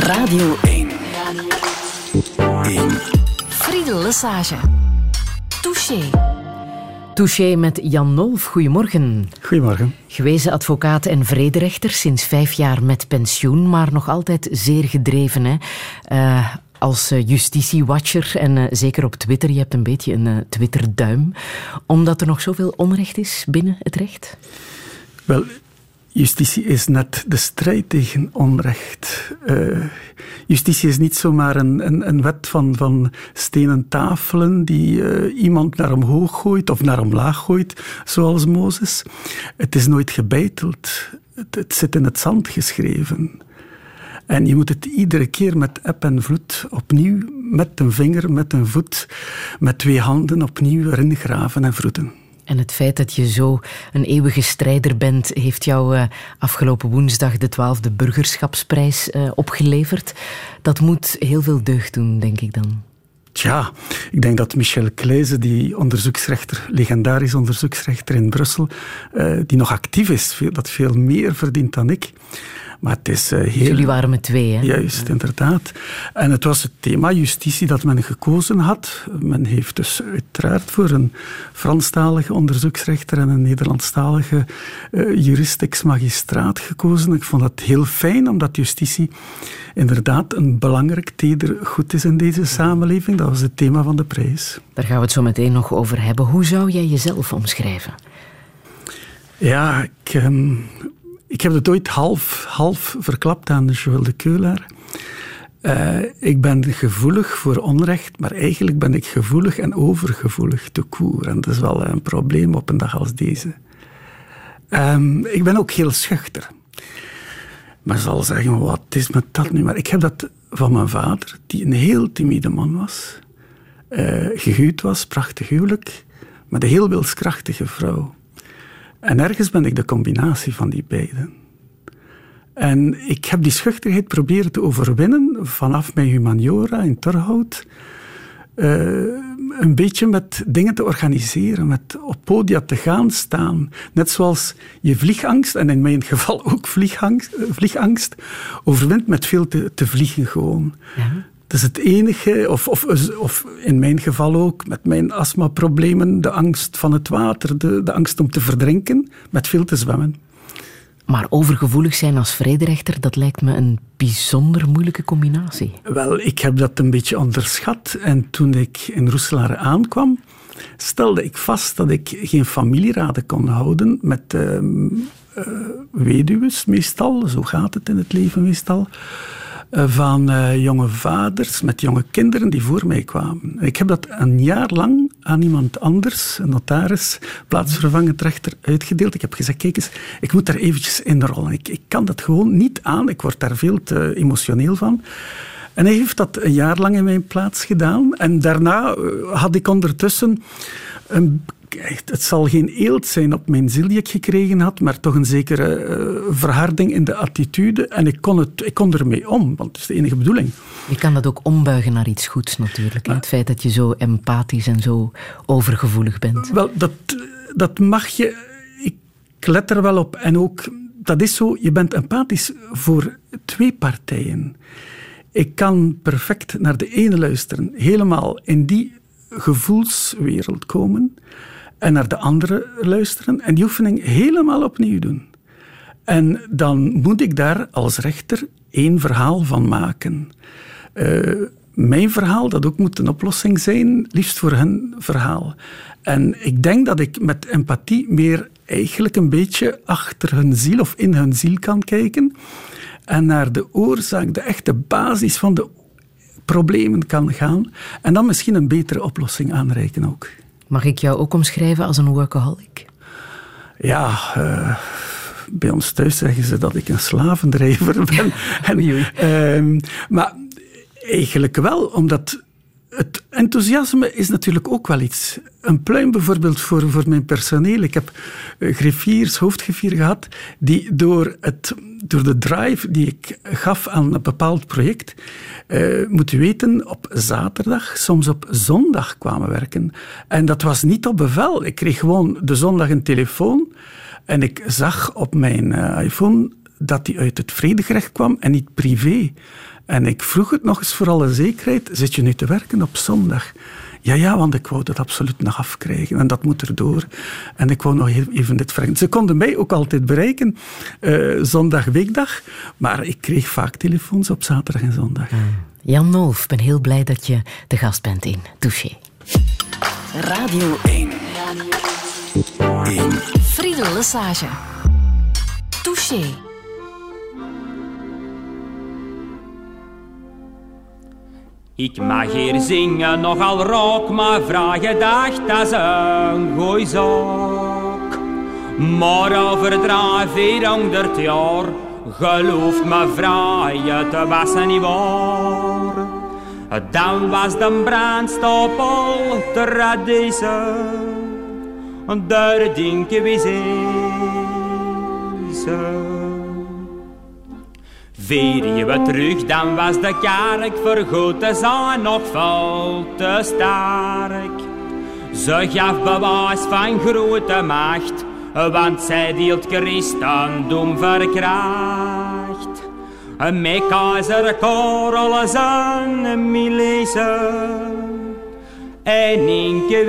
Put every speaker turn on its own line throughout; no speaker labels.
Radio 1. 1. Friedel Lesage. Touché.
Touché met Jan Nolf. Goedemorgen.
Goedemorgen.
Gewezen advocaat en vrederechter, sinds vijf jaar met pensioen, maar nog altijd zeer gedreven. Hè? Uh, als eh, justitiewatcher en uh, zeker op Twitter, je hebt een beetje een uh, Twitter-duim, omdat er nog zoveel onrecht is binnen het recht?
Wel, Justitie is net de strijd tegen onrecht. Uh, justitie is niet zomaar een, een, een, wet van, van stenen tafelen die uh, iemand naar omhoog gooit of naar omlaag gooit, zoals Mozes. Het is nooit gebeiteld. Het, het zit in het zand geschreven. En je moet het iedere keer met eb en vloed opnieuw, met een vinger, met een voet, met twee handen opnieuw erin graven en vroeten.
En het feit dat je zo een eeuwige strijder bent, heeft jou uh, afgelopen woensdag de twaalfde burgerschapsprijs uh, opgeleverd. Dat moet heel veel deugd doen, denk ik dan.
Tja, ik denk dat Michel Kleeze, die onderzoeksrechter, legendarisch onderzoeksrechter in Brussel, uh, die nog actief is, dat veel meer verdient dan ik. Maar het is uh, heel...
Jullie waren met twee, hè?
Juist, inderdaad. En het was het thema justitie dat men gekozen had. Men heeft dus uiteraard voor een Franstalige onderzoeksrechter en een Nederlandstalige uh, jurist ex-magistraat gekozen. Ik vond dat heel fijn, omdat justitie inderdaad een belangrijk teder goed is in deze samenleving. Dat was het thema van de prijs.
Daar gaan we het zo meteen nog over hebben. Hoe zou jij jezelf omschrijven?
Ja, ik, um, ik heb het ooit half, half verklapt aan de Joël de Keulaar. Uh, ik ben gevoelig voor onrecht, maar eigenlijk ben ik gevoelig en overgevoelig te koer. En dat is wel een probleem op een dag als deze. Um, ik ben ook heel schuchter. Maar zal zeggen, wat is met dat nu? Maar ik heb dat van mijn vader, die een heel timide man was. Uh, gehuwd was, prachtig huwelijk, met een heel wilskrachtige vrouw. En ergens ben ik de combinatie van die beiden. En ik heb die schuchterheid proberen te overwinnen vanaf mijn humaniora in Torhout. Uh, een beetje met dingen te organiseren, met op podia te gaan staan. Net zoals je vliegangst, en in mijn geval ook vliegangst, vliegangst overwint met veel te, te vliegen gewoon. Ja. Dat is het enige, of, of, of in mijn geval ook, met mijn astmaproblemen, de angst van het water, de, de angst om te verdrinken, met veel te zwemmen.
Maar overgevoelig zijn als vrederechter, dat lijkt me een bijzonder moeilijke combinatie.
Wel, ik heb dat een beetje onderschat. En toen ik in Roeselare aankwam, stelde ik vast dat ik geen familieraden kon houden met uh, uh, weduwen meestal. Zo gaat het in het leven meestal van uh, jonge vaders met jonge kinderen die voor mij kwamen. Ik heb dat een jaar lang aan iemand anders, een notaris, plaatsvervangend rechter, uitgedeeld. Ik heb gezegd, kijk eens, ik moet daar eventjes inrollen. Ik, ik kan dat gewoon niet aan. Ik word daar veel te emotioneel van. En hij heeft dat een jaar lang in mijn plaats gedaan. En daarna uh, had ik ondertussen een het zal geen eelt zijn op mijn ziel die ik gekregen had, maar toch een zekere uh, verharding in de attitude. En ik kon, het, ik kon ermee om, want het is de enige bedoeling.
Je kan dat ook ombuigen naar iets goeds natuurlijk. Maar, het feit dat je zo empathisch en zo overgevoelig bent.
Wel, dat, dat mag je. Ik let er wel op. En ook, dat is zo, je bent empathisch voor twee partijen. Ik kan perfect naar de ene luisteren, helemaal in die gevoelswereld komen en naar de andere luisteren en die oefening helemaal opnieuw doen. En dan moet ik daar als rechter één verhaal van maken. Uh, mijn verhaal, dat ook moet een oplossing zijn, liefst voor hun verhaal. En ik denk dat ik met empathie meer eigenlijk een beetje achter hun ziel of in hun ziel kan kijken en naar de oorzaak, de echte basis van de problemen kan gaan en dan misschien een betere oplossing aanreiken ook.
Mag ik jou ook omschrijven als een workaholic?
Ja, uh, bij ons thuis zeggen ze dat ik een slavendrijver ben. en, uh, maar eigenlijk wel, omdat het enthousiasme is natuurlijk ook wel iets. Een pluim bijvoorbeeld voor, voor mijn personeel. Ik heb uh, griffiers, hoofdgriffier gehad, die door, het, door de drive die ik gaf aan een bepaald project, uh, moet u weten, op zaterdag, soms op zondag kwamen werken. En dat was niet op bevel. Ik kreeg gewoon de zondag een telefoon en ik zag op mijn uh, iPhone dat die uit het vredegerecht kwam en niet privé. En ik vroeg het nog eens voor alle zekerheid, zit je nu te werken op zondag? Ja, ja, want ik wou dat absoluut nog afkrijgen en dat moet erdoor. En ik wou nog even dit vragen. Ze konden mij ook altijd bereiken, uh, zondag, weekdag, maar ik kreeg vaak telefoons op zaterdag en zondag. Hmm.
Jan Nolf, ik ben heel blij dat je de gast bent in Touché.
Radio 1. Radio 1. Friedel Lesage. Touché.
Ik mag hier zingen, nogal rock, maar vraag je dacht, dat is een goeie zaak. Maar over vierhonderd jaar, gelooft me vrije, te was niet waar. Dan was de brandstapel te radiezen, daar dinken we ze. Vier we terug, dan was de kerk vergoed, zijn nog veel te sterk. Ze gaf bewijs van grote macht, want zij deelt christendom verkracht. Met keizer Karel zijn militie en Inke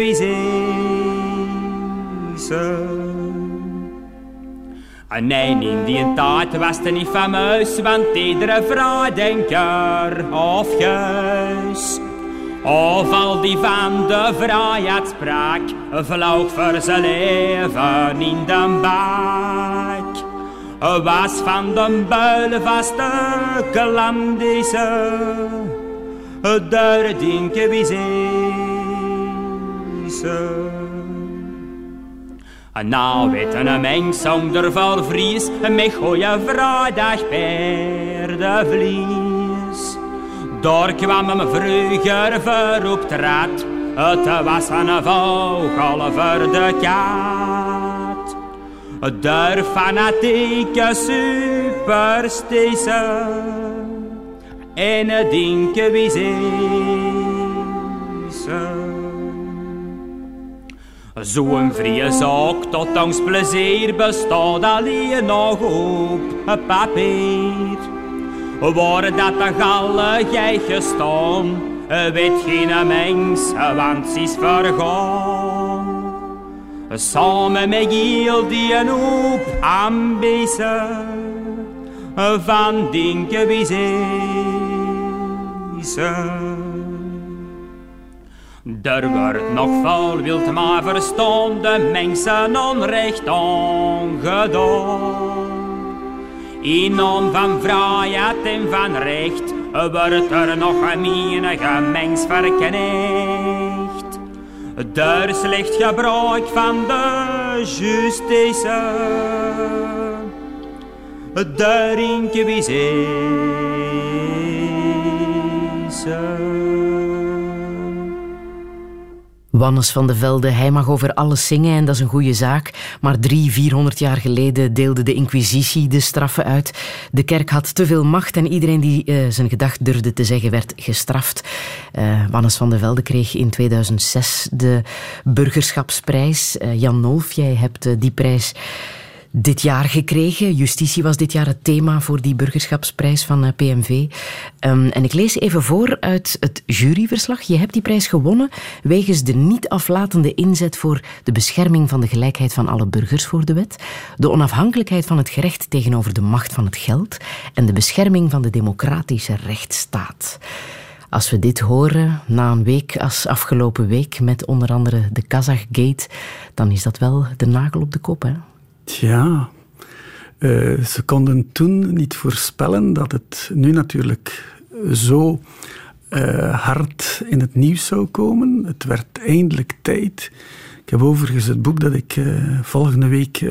en nee, in die tijd was het niet fameus, want iedere vrouw denker of juist. Of al die van de vrijheid sprak, vloog voor zijn leven in de bak. Was van de builen vaste klandise, daar denken wie ze. En nou weten een mens zonder valvries, met goeie vrijdag per de vlies. Daar kwam hem vroeger voor op straat, het was een vogel voor de kat. De fanatieke superstitie, en het dinken wie ze. Zo'n vrije zaak tot ons plezier bestaat alleen nog op papier. Waar dat de galle jij gestaan, weet geen mens, want ze is vergaan. Samen met heel die een hoop ambitie, van dinken wie. Er wordt nog veel wild maar verstaan de mensen onrecht ongedaan. In naam van vrijheid en van recht wordt er nog menige mens verknecht. Der slecht gebruik van de justitie, der inquisitie.
Wannes van de Velde, hij mag over alles zingen en dat is een goede zaak. Maar drie, vierhonderd jaar geleden deelde de Inquisitie de straffen uit. De kerk had te veel macht en iedereen die uh, zijn gedacht durfde te zeggen werd gestraft. Uh, Wannes van de Velde kreeg in 2006 de burgerschapsprijs. Uh, Jan Nolf, jij hebt die prijs dit jaar gekregen. Justitie was dit jaar het thema voor die burgerschapsprijs van eh, PMV. Ehm, en ik lees even voor uit het juryverslag. Je hebt die prijs gewonnen wegens de niet aflatende inzet voor de bescherming van de gelijkheid van alle burgers voor de wet, de onafhankelijkheid van het gerecht tegenover de macht van het geld en de bescherming van de democratische rechtsstaat. Als we dit horen na een week als afgelopen week met onder andere de Kazachgate, dan is dat wel de nagel op de kop, hè?
Tja, uh, ze konden toen niet voorspellen dat het nu natuurlijk zo uh, hard in het nieuws zou komen. Het werd eindelijk tijd. Ik heb overigens het boek dat ik uh, volgende week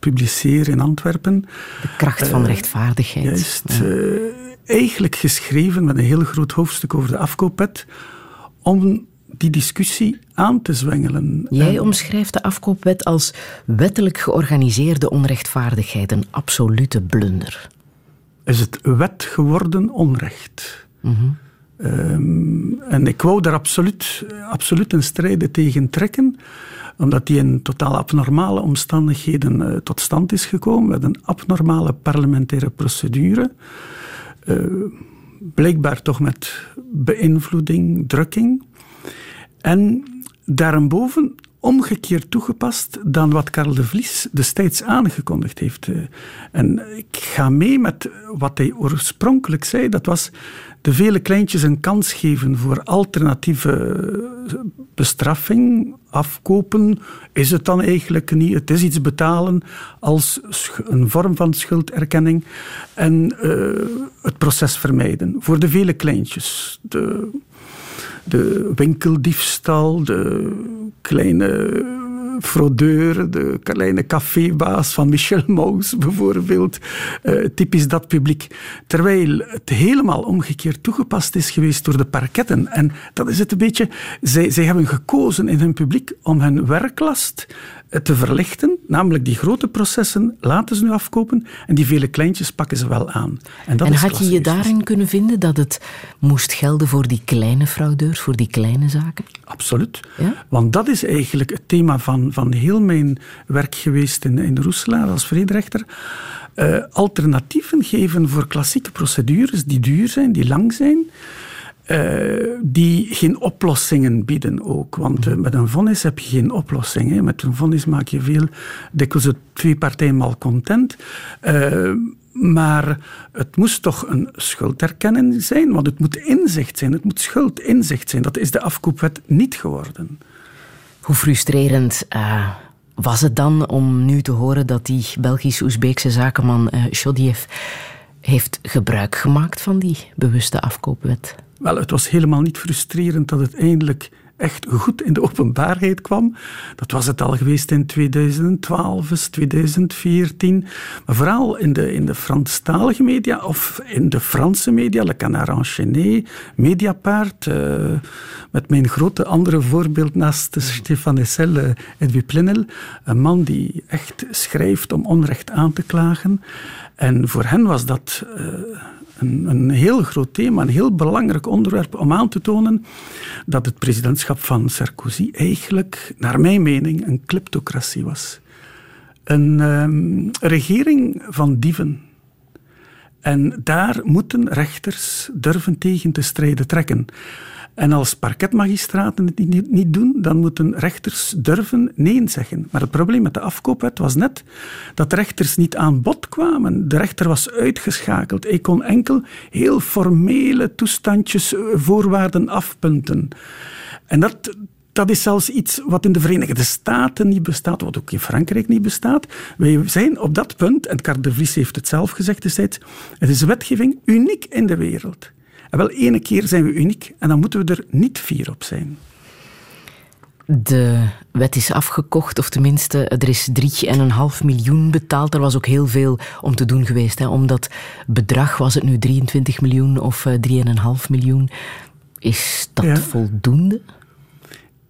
publiceer in Antwerpen.
De kracht van rechtvaardigheid.
Juist. eigenlijk geschreven met een heel groot hoofdstuk over de afkoopwet. Om die discussie aan te zwengelen.
Jij omschrijft de afkoopwet als wettelijk georganiseerde onrechtvaardigheid, een absolute blunder.
Is het wet geworden onrecht? Mhm. Ehm, en ik wou daar absoluut, absoluut een strijd tegen trekken, omdat die in totaal abnormale omstandigheden uh, tot stand is gekomen, met een abnormale parlementaire procedure. Uh, blijkbaar toch met beïnvloeding, drukking. En daarboven omgekeerd toegepast dan wat Karel de Vries destijds aangekondigd heeft. En ik ga mee met wat hij oorspronkelijk zei. Dat was de vele kleintjes een kans geven voor alternatieve bestraffing, afkopen. Is het dan eigenlijk niet? Het is iets betalen als een vorm van schulderkenning. En uh, het proces vermijden. Voor de vele kleintjes. De de winkeldiefstal, de kleine fraudeur, de kleine cafébaas van Michel Maus bijvoorbeeld. Uh, typisch dat publiek. Terwijl het helemaal omgekeerd toegepast is geweest door de parketten. En dat is het een beetje. Zij, zij hebben gekozen in hun publiek om hun werklast te verlichten, namelijk die grote processen laten ze nu afkopen en die vele kleintjes pakken ze wel aan.
En, dat en had je je daarin kunnen vinden dat het moest gelden voor die kleine fraudeurs, voor die kleine zaken?
Absoluut. Ja? Want dat is eigenlijk het thema van, van heel mijn werk geweest in, in Roeselaar als vrederechter. Uh, alternatieven geven voor klassieke procedures die duur zijn, die lang zijn. Uh, die geen oplossingen bieden ook. Want uh, met een vonnis heb je geen oplossing. Met een vonnis maak je veel, dikwijls het twee partijen malcontent. Uh, maar het moest toch een schulderkenning zijn, want het moet inzicht zijn, het moet schuldinzicht zijn. Dat is de afkoopwet niet geworden.
Hoe frustrerend was het dan om nu te horen dat die Belgisch-Oezbeekse zakenman Shodiev heeft gebruik gemaakt van die bewuste afkoopwet?
Wel, het was helemaal niet frustrerend dat het eindelijk echt goed in de openbaarheid kwam. Dat was het al geweest in 2012, 2014. Maar vooral in de, in de Franstalige media of in de Franse media, Le Canard enchaîné, Mediapart. Uh, met mijn grote andere voorbeeld naast Stefan Essel, uh, Edwin Plenel. Een man die echt schrijft om onrecht aan te klagen. En voor hen was dat... Uh, een, heel groot thema, een heel belangrijk onderwerp om aan te tonen dat het presidentschap van Sarkozy eigenlijk, naar mijn mening, een kleptocratie was. Een um, regering van dieven. En daar moeten rechters durven tegen te strijden trekken. En als parketmagistraten het niet, doen, dan moeten rechters durven nee zeggen. Maar het probleem met de afkoopwet was net dat rechters niet aan bod kwamen. De rechter was uitgeschakeld. Hij kon enkel heel formele toestandjes, eh, voorwaarden afpunten. En dat, dat is zelfs iets wat in de Verenigde Staten niet bestaat, wat ook in Frankrijk niet bestaat. Wij zijn op dat punt, en Carte de Vries heeft het zelf gezegd destijds, het is wetgeving uniek in de wereld. En wel, ene keer zijn we uniek en dan moeten we er niet fier op zijn.
De wet is afgekocht, of tenminste, er is 3,5 miljoen betaald. Er was ook heel veel om te doen geweest. Hè. Om dat bedrag was het nu 23 miljoen of 3,5 eh, miljoen. Is dat voldoende?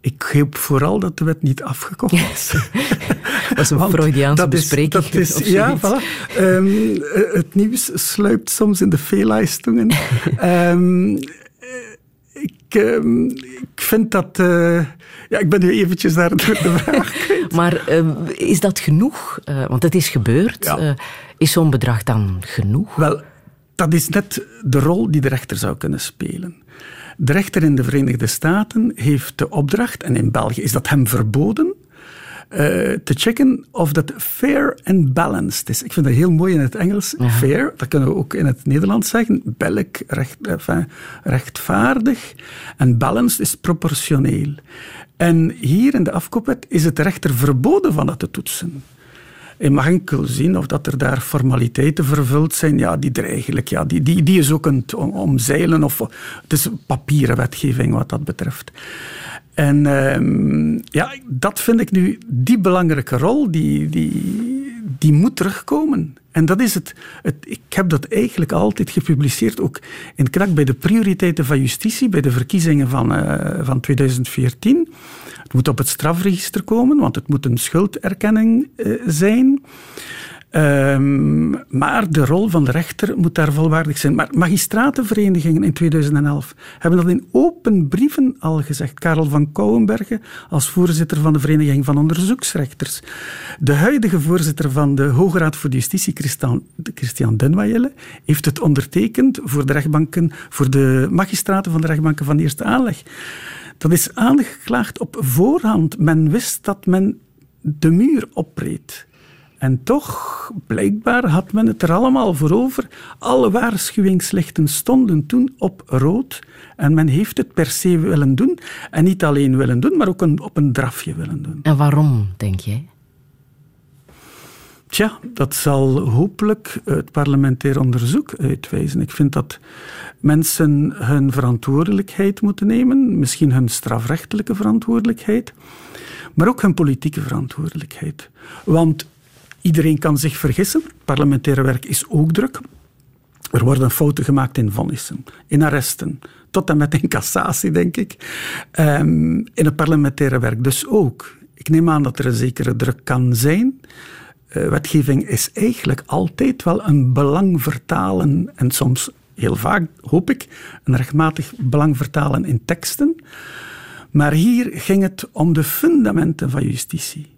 Ik hoop vooral dat de wet niet afgekocht is.
dat is een Freudiaanse bespreking. Dat is,
ja, voilà. Um, het nieuws sluipt soms in de veellijstungen. um, ik, um, ik vind dat... Uh, ja, ik ben nu eventjes daar de vraag
Maar is dat genoeg? Uh, want het is gebeurd. Ja. Uh, is zo'n bedrag dan genoeg?
Wel, dat is net de rol die de rechter zou kunnen spelen. De rechter in de Verenigde Staten heeft de opdracht, en in België is dat hem verboden, uh, te checken of dat fair and balanced is. Ik vind dat heel mooi in het Engels. Fair, dat kunnen we ook in het Nederlands zeggen. Belk, recht, enfin, rechtvaardig. En balanced is proportioneel. En hier in de afkoopwet is het rechter verboden van dat te toetsen. Je mag enkel zien of dat er daar formaliteiten vervuld zijn. Ja, die er eigenlijk, ja, die, die, die is ook een omzeilen. Of, het is papieren wetgeving wat dat betreft. En uh, ja, dat vind ik nu, die belangrijke rol, die, die, die moet terugkomen. En dat is het, het, Ik heb dat eigenlijk altijd gepubliceerd, ook in Krak bij de prioriteiten van justitie, bij de verkiezingen van, uh, van 2014. Het moet op het strafregister komen, want het moet een schulderkenning uh, zijn. Ehm, maar de rol van de rechter moet daar volwaardig zijn. Maar magistratenverenigingen in 2011 hebben dat in open brieven al gezegd. Karel van Kouwenbergen als voorzitter van de Vereniging van Onderzoeksrechters. De huidige voorzitter van de Hoge Raad voor Justitie, Christian, Christian heeft het ondertekend voor de rechtbanken, voor de magistraten van de rechtbanken van eerste aanleg. Dat is aangeklaagd op voorhand. Men wist dat men de muur opreed. En toch, blijkbaar had men het er allemaal voor over. Alle waarschuwingslichten stonden toen op rood. En men heeft het per se willen doen. En niet alleen willen doen, maar ook op een drafje willen doen.
En waarom, denk jij?
Tja, dat zal hopelijk het parlementair onderzoek uitwijzen. Ik vind dat mensen hun verantwoordelijkheid moeten nemen, misschien hun strafrechtelijke verantwoordelijkheid, maar ook hun politieke verantwoordelijkheid. Want iedereen kan zich vergissen, parlementaire werk is ook druk. Er worden fouten gemaakt in vonnissen, in arresten, tot en met in cassatie, denk ik. Um, in het parlementaire werk dus ook. Ik neem aan dat er een zekere druk kan zijn. Uh, wetgeving is eigenlijk altijd wel een belang vertalen en soms heel vaak, hoop ik, een rechtmatig belang vertalen in teksten. Maar hier ging het om de fundamenten van justitie.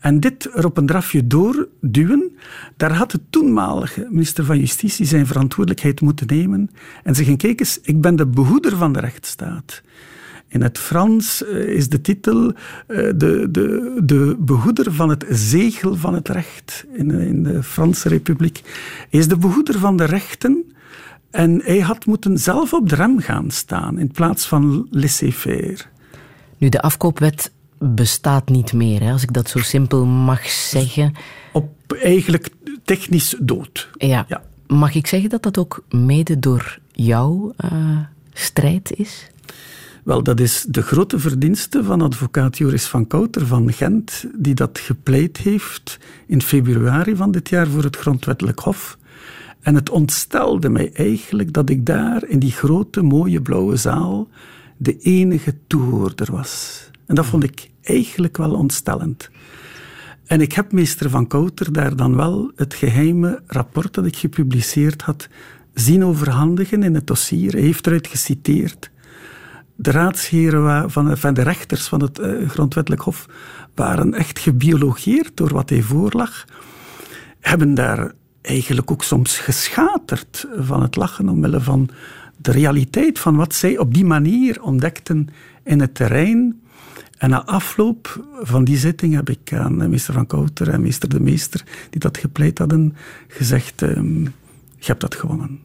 En dit er op een drafje doorduwen, daar had de toenmalige minister van Justitie zijn verantwoordelijkheid moeten nemen en zeggen, kijk eens, ik ben de behoeder van de rechtsstaat. In het Frans eh, is de titel uh, de, de, de behoeder van het zegel van het recht in, in de Franse Republiek. Hij is de behoeder van de rechten en hij had moeten zelf op de rem gaan staan in plaats van laissez-faire.
Nu, de afkoopwet bestaat niet meer, hè, als ik dat zo simpel mag zeggen.
Op eigenlijk technisch dood.
Ja. ja. Mag ik zeggen dat dat ook mede door jouw uh, strijd is?
Wel, dat is de grote verdienste van advocaat Joris van Kouter van Gent, die dat gepleit heeft in februari van dit jaar voor het Grondwettelijk Hof. En het ontstelde mij eigenlijk dat ik daar in die grote mooie blauwe zaal de enige toehoorder was. En dat vond ik eigenlijk wel ontstellend. En ik heb meester Van Kouter daar dan wel het geheime rapport dat ik gepubliceerd had zien overhandigen in het dossier. Hij heeft eruit geciteerd. De raadsheren van, van de rechters van het uh, Grondwettelijk Hof waren echt gebiologeerd door wat hij voorlag. Hebben daar eigenlijk ook soms geschaterd van het lachen omwille van de realiteit van wat zij op die manier ontdekten in het terrein. En na afloop van die zitting heb ik aan meester Van Kouter en meester De Meester, die dat gepleit hadden, gezegd: um, Je hebt dat gewonnen.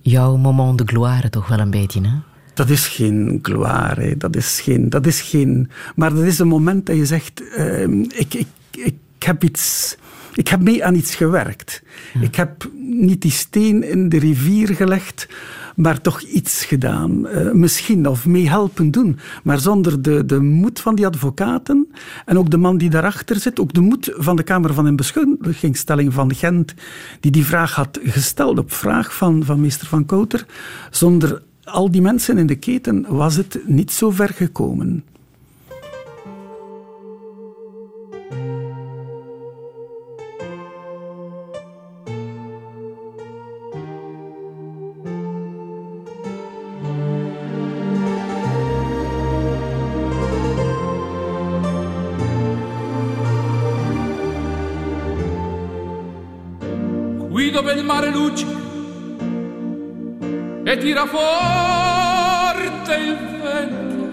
Jouw moment de gloire toch wel een beetje, hè?
Dat is geen gloire, dat is geen, dat is geen. Maar dat is een moment dat je zegt: uh, ik, ik, ik heb iets ik heb mee aan iets gewerkt. Ik heb niet die steen in de rivier gelegd, maar toch iets gedaan. Uh, misschien, of mee helpen doen. Maar zonder de, de moed van die advocaten en ook de man die daarachter zit, ook de moed van de Kamer van Inbeschuldigingstelling van Gent, die die vraag had gesteld op vraag van, van meester Van Kouter. Zonder al die mensen in de keten was het niet zo ver gekomen.
Tira forte il vento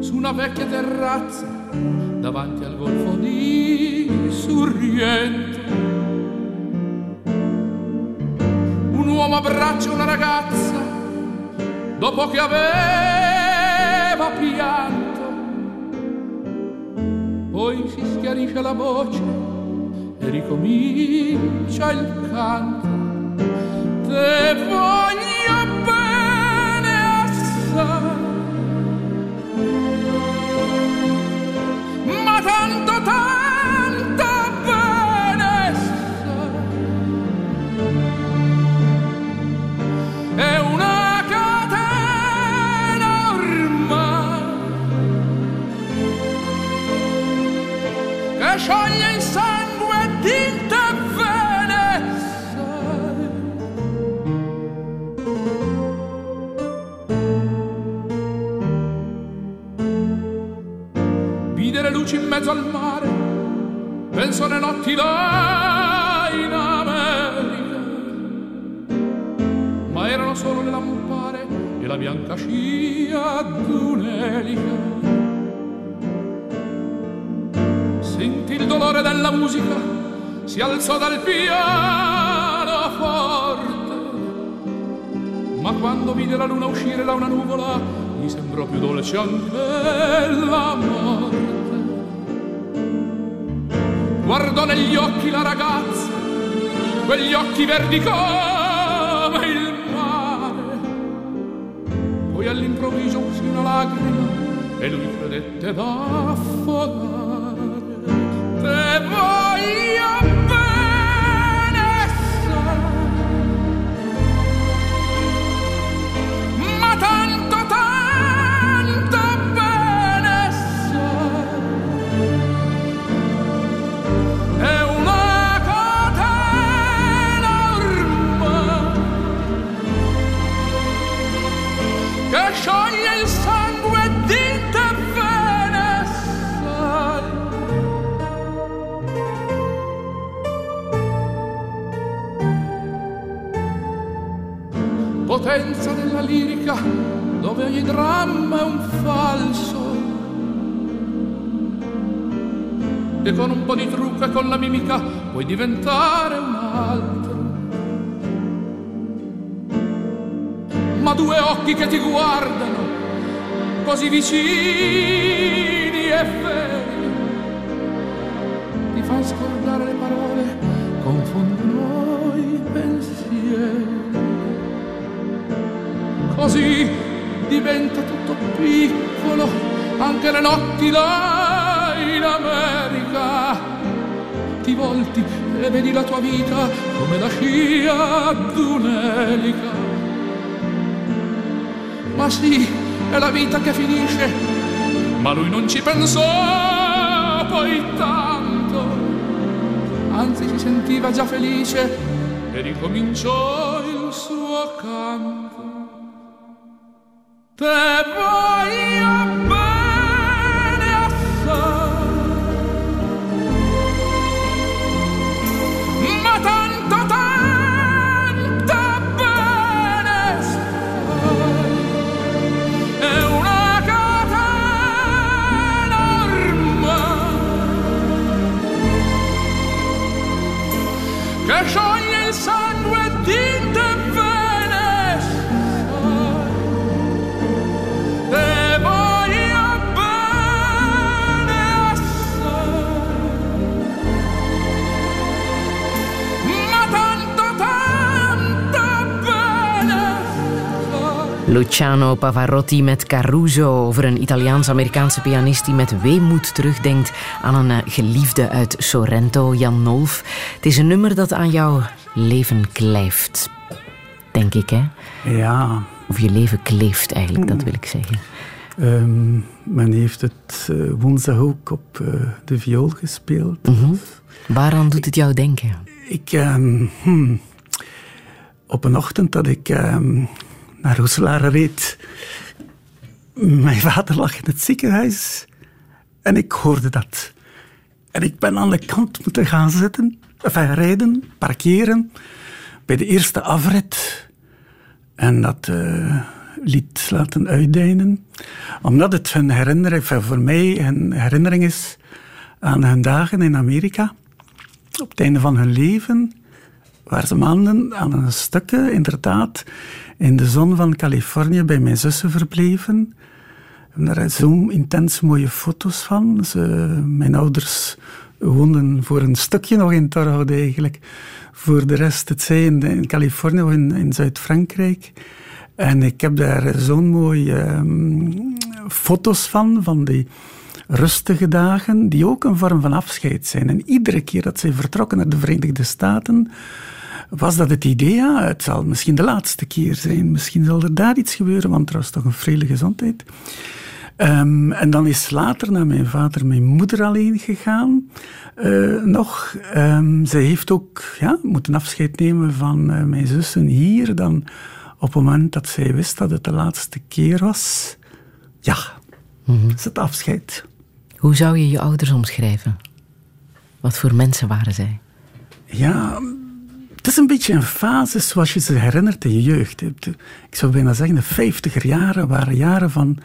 su una vecchia terrazza davanti al golfo di Sorrento. Un uomo abbraccia una ragazza dopo che aveva pianto, poi si schiarisce la voce e ricomincia il canto. Te voglio mezzo al mare, penso alle notti là in America. Ma erano solo le lampare e la bianca scia d'un'elica. Sentì il dolore della musica, si alzò dal piano forte, ma quando vide la luna uscire da una nuvola, mi sembrò più dolce anche la morte. Guardò negli occhi la ragazza, quegli occhi verdi come il mare. Poi all'improvviso uscì una lacrima e lui credette d'affogare. Potenza della lirica dove ogni dramma è un falso. E con un po' di trucco e con la mimica puoi diventare un altro. Ma due occhi che ti guardano così vicini e veri ti fanno scordare le parole confondono i pensieri così diventa tutto piccolo, anche le notti là in America. Ti volti e vedi la tua vita come la scia d'un'elica. Ma sì, è la vita che finisce, ma lui non ci pensò poi tanto. Anzi, si sentiva già felice e ricominciò il suo canto. Te
Luciano Pavarotti met Caruso over een Italiaans-Amerikaanse pianist die met weemoed terugdenkt aan een eh, geliefde uit Sorrento, Jan Nolf. Het is een nummer dat aan jouw leven kleeft, denk ik, hè?
Ja,
Of je leven kleeft eigenlijk, dat wil ik zeggen.
ehm, men heeft het eh, woensdag ook op eh, de viool gespeeld.
Mhm. Waaraan doet het jou denken?
Ik, ehm, hmm, op een ochtend dat ik ehm, naar Roeselare reed, mijn vader lag in het ziekenhuis en ik hoorde dat. En ik ben aan de kant moeten gaan zitten, enfin, rijden, parkeren, bij de eerste afrit. En dat eh, lied laten uitdijnen. Omdat het een herinnering, voor mij een herinnering is aan hun dagen in Amerika op het einde van hun leven waren ze maanden aan een stukje, inderdaad, in de zon van Californië bij mijn zussen verbleven. Hebben daar zo intens mooie foto's van. Ze, mijn ouders woonden voor een stukje nog in Torhout eigenlijk. Voor de rest, het zij in, in Californië of in, in Zuid-Frankrijk. En ik heb daar zo'n mooie ehm, foto's van, van die rustige dagen, die ook een vorm van afscheid zijn. En iedere keer dat zij vertrokken naar de Verenigde Staten, was dat het idee, ja, het zal misschien de laatste keer zijn. Misschien zal er daar iets gebeuren, want er was toch een vrede gezondheid. Ehm, en dan is later naar mijn vader mijn moeder alleen gegaan. Eh, nog, Ehm, zij heeft ook ja, moeten afscheid nemen van eh, mijn zussen hier. Dan op het moment dat zij wist dat het de laatste keer was. Ja, is het afscheid.
Hoe zou je je ouders omschrijven? Wat voor mensen waren zij?
Ja, is een beetje een fase zoals je ze herinnert in je jeugd. Ik zou bijna zeggen, de vijftiger jaren waren jaren van,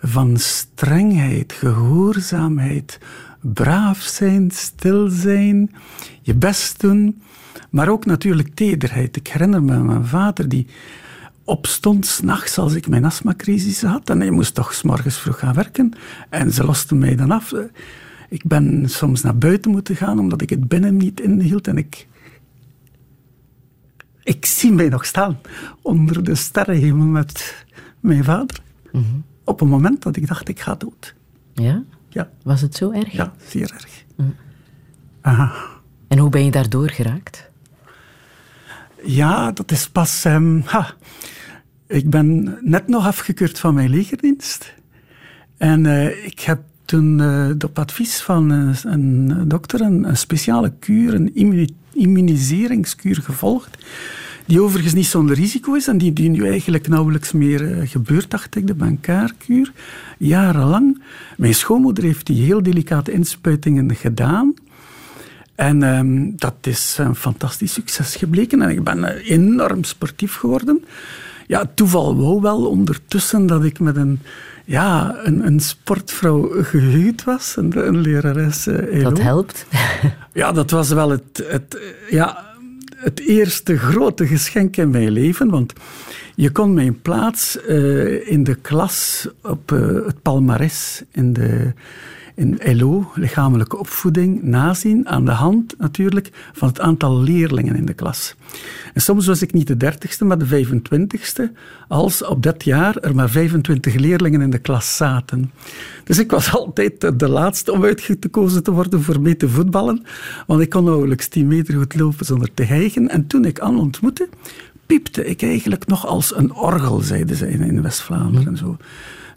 van strengheid, gehoorzaamheid, braaf zijn, stil zijn, je best doen, maar ook natuurlijk tederheid. Ik herinner me mijn vader die opstond s'nachts als ik mijn astmacrisis had en hij moest toch s morgens vroeg gaan werken en ze losten mij dan af. Ik ben soms naar buiten moeten gaan omdat ik het binnen niet inhield en ik ik zie mij nog staan onder de sterrenhemel met mijn vader. Mhm. Op een moment dat ik dacht, ik ga dood.
Ja?
Ja.
Was het zo erg?
Ja, zeer erg.
Mhm. Aha. En hoe ben je daardoor geraakt?
Ja, dat is pas... Um, ha, ik ben net nog afgekeurd van mijn legerdienst. En uh, ik heb toen uh, op advies van uh, een dokter een, speciale kuur, een immuniseringskuur gevolgd. Die overigens niet zonder risico is en die, nu eigenlijk nauwelijks meer gebeurt, dacht ik, de bankaarkuur. Jarenlang. Mijn schoonmoeder heeft die heel delicate inspuitingen gedaan. En um, dat is een fantastisch succes gebleken. En ik ben enorm sportief geworden. Ja, toeval wou wel ondertussen dat ik met een ja, een, een sportvrouw gehuwd was, een, een lerares. Uh,
dat helpt.
ja, dat was wel het, het, ja, het eerste grote geschenk in mijn leven. Want je kon mijn plaats uh, in de klas op uh, het palmares in de in LO, lichamelijke opvoeding, nazien aan de hand natuurlijk van het aantal leerlingen in de klas. En soms was ik niet de dertigste, maar de 25ste, als op dat jaar er maar 25 leerlingen in de klas zaten. Dus ik was altijd de laatste om uitgekozen te worden voor mee te voetballen, want ik kon nauwelijks 10 meter goed lopen zonder te hijgen. En toen ik Anne ontmoette, piepte ik eigenlijk nog als een orgel, zeiden ze in West-Vlaanderen. en Zo.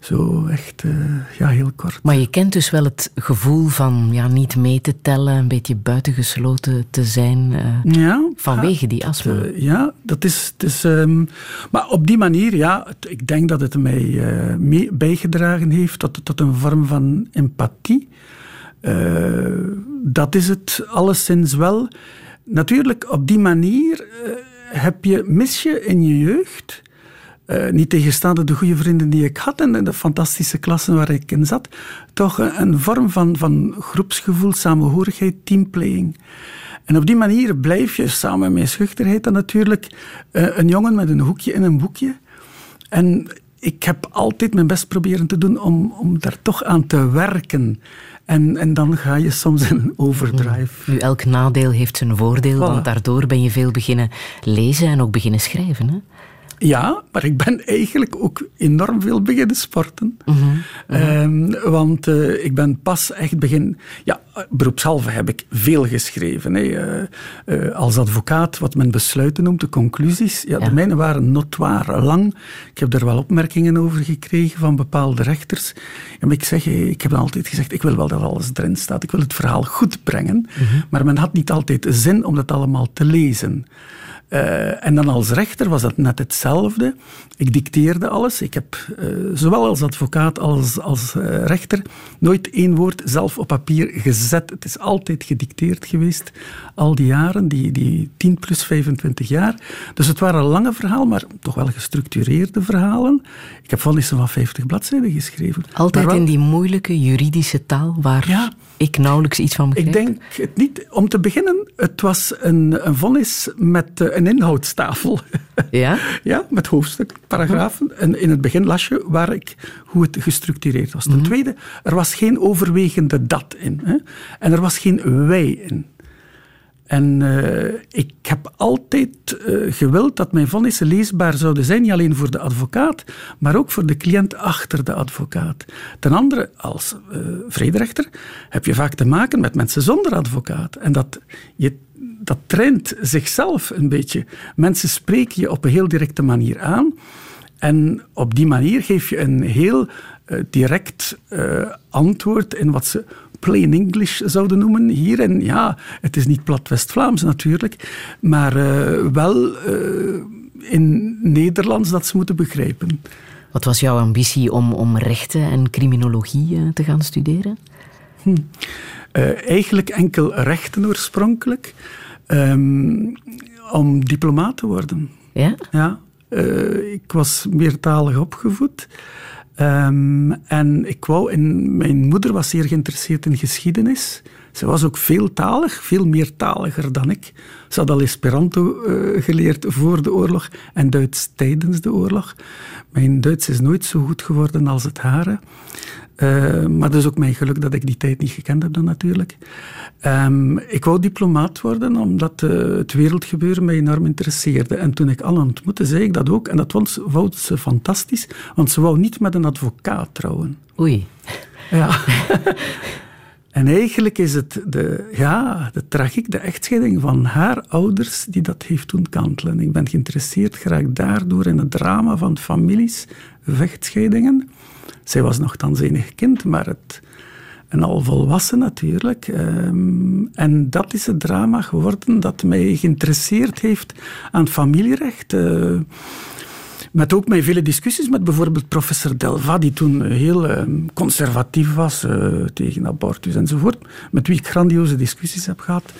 Zo echt, uh, ja, heel kort.
Maar je kent dus wel het gevoel van ja, niet mee te tellen, een beetje buitengesloten te zijn uh, ja, vanwege die astma.
Uh, ja, dat is. Het is um, maar op die manier, ja, het, ik denk dat het mij mee bijgedragen heeft tot, tot een vorm van empathie. dat is het alleszins wel. Natuurlijk, op die manier heb je, mis je in je jeugd uh, niet tegenstaande de goede vrienden die ik had en de fantastische klassen waar ik in zat, toch een, een vorm van, van groepsgevoel, samenhorigheid, teamplaying. En op die manier blijf je samen met schuchterheid dan natuurlijk uh, een jongen met een hoekje in een boekje. En ik heb altijd mijn best proberen te doen om, om daar toch aan te werken. En, en dan ga je soms in overdrive.
Nu, elk nadeel heeft zijn voordeel, want daardoor ben je veel beginnen lezen en ook beginnen schrijven. Hè?
Ja, maar ik ben eigenlijk ook enorm veel beginnen sporten. Mhm, mhm. Ehm, want uh, ik ben pas echt begin... Ja, beroepshalve heb ik veel geschreven. Hè. Uh, als advocaat, wat men besluiten noemt, de conclusies. Ja, De mijne waren notoire lang. Ik heb daar wel opmerkingen over gekregen van bepaalde rechters. Maar ik, zeg, ik heb altijd gezegd, ik wil wel dat alles erin staat. Ik wil het verhaal goed brengen. Mhm. Maar men had niet altijd zin om dat allemaal te lezen. Uh, en dan als rechter was dat net hetzelfde. Ik dicteerde alles. Ik heb uh, zowel als advocaat als als uh, rechter nooit één woord zelf op papier gezet. Het is altijd gedicteerd geweest, al die jaren, die, die 10 plus 25 jaar. Dus het waren lange verhalen, maar toch wel gestructureerde verhalen. Ik heb vonnissen van 50 bladzijden geschreven.
Altijd wel, in die moeilijke juridische taal waar ja, ik nauwelijks iets van begreep.
Ik denk het niet. Om te beginnen, het was een, een vonnis met een inhoudstafel.
Ja?
ja, met hoofdstuk, paragrafen. En in het begin las je waar ik, hoe het gestructureerd was. Ten mhm. tweede, er was geen overwegende dat in. Hè? En er was geen wij in. En uh, ik heb altijd uh, gewild dat mijn vonnissen leesbaar zouden zijn, niet alleen voor de advocaat, maar ook voor de cliënt achter de advocaat. Ten andere, als uh, vrederechter heb je vaak te maken met mensen zonder advocaat. En dat je dat traint zichzelf een beetje. Mensen spreken je op een heel directe manier aan. En op die manier geef je een heel uh, direct uh, antwoord in wat ze plain English zouden noemen hier. En ja, het is niet plat West-Vlaams natuurlijk, maar uh, wel in Nederlands dat ze moeten begrijpen.
Wat was jouw ambitie om, om rechten en criminologie te gaan studeren?
Hm. Eigenlijk enkel rechten oorspronkelijk. Um, om diplomaat te worden.
Ja?
Ja. Uh, ik was meertalig opgevoed. Um, en ik wou in, mijn moeder was zeer geïnteresseerd in geschiedenis. Ze was ook veeltalig, veel meertaliger dan ik. Ze had al Esperanto uh, geleerd voor de oorlog en Duits tijdens de oorlog. Mijn Duits is nooit zo goed geworden als het hare. Uh, maar dat is ook mijn geluk dat ik die tijd niet gekend heb dan natuurlijk. Um, ik wou diplomaat worden omdat uh, het wereldgebeuren mij enorm interesseerde. En toen ik Anne ontmoette, zei ik dat ook. En dat vond ze fantastisch, want ze wou niet met een advocaat trouwen.
Oei.
Ja. en eigenlijk is het de, ja, de tragiek, de echtscheiding van haar ouders die dat heeft doen kantelen. Ik ben geïnteresseerd graag daardoor in het drama van families, vechtscheidingen. Zij was nogthans enig kind, maar het, een al volwassen natuurlijk. Ehm, en dat is het drama geworden dat mij geïnteresseerd heeft aan familierecht. Uh, met ook mijn vele discussies met bijvoorbeeld professor Delva, die toen heel uh, conservatief was uh, tegen abortus enzovoort, met wie ik grandioze discussies heb gehad.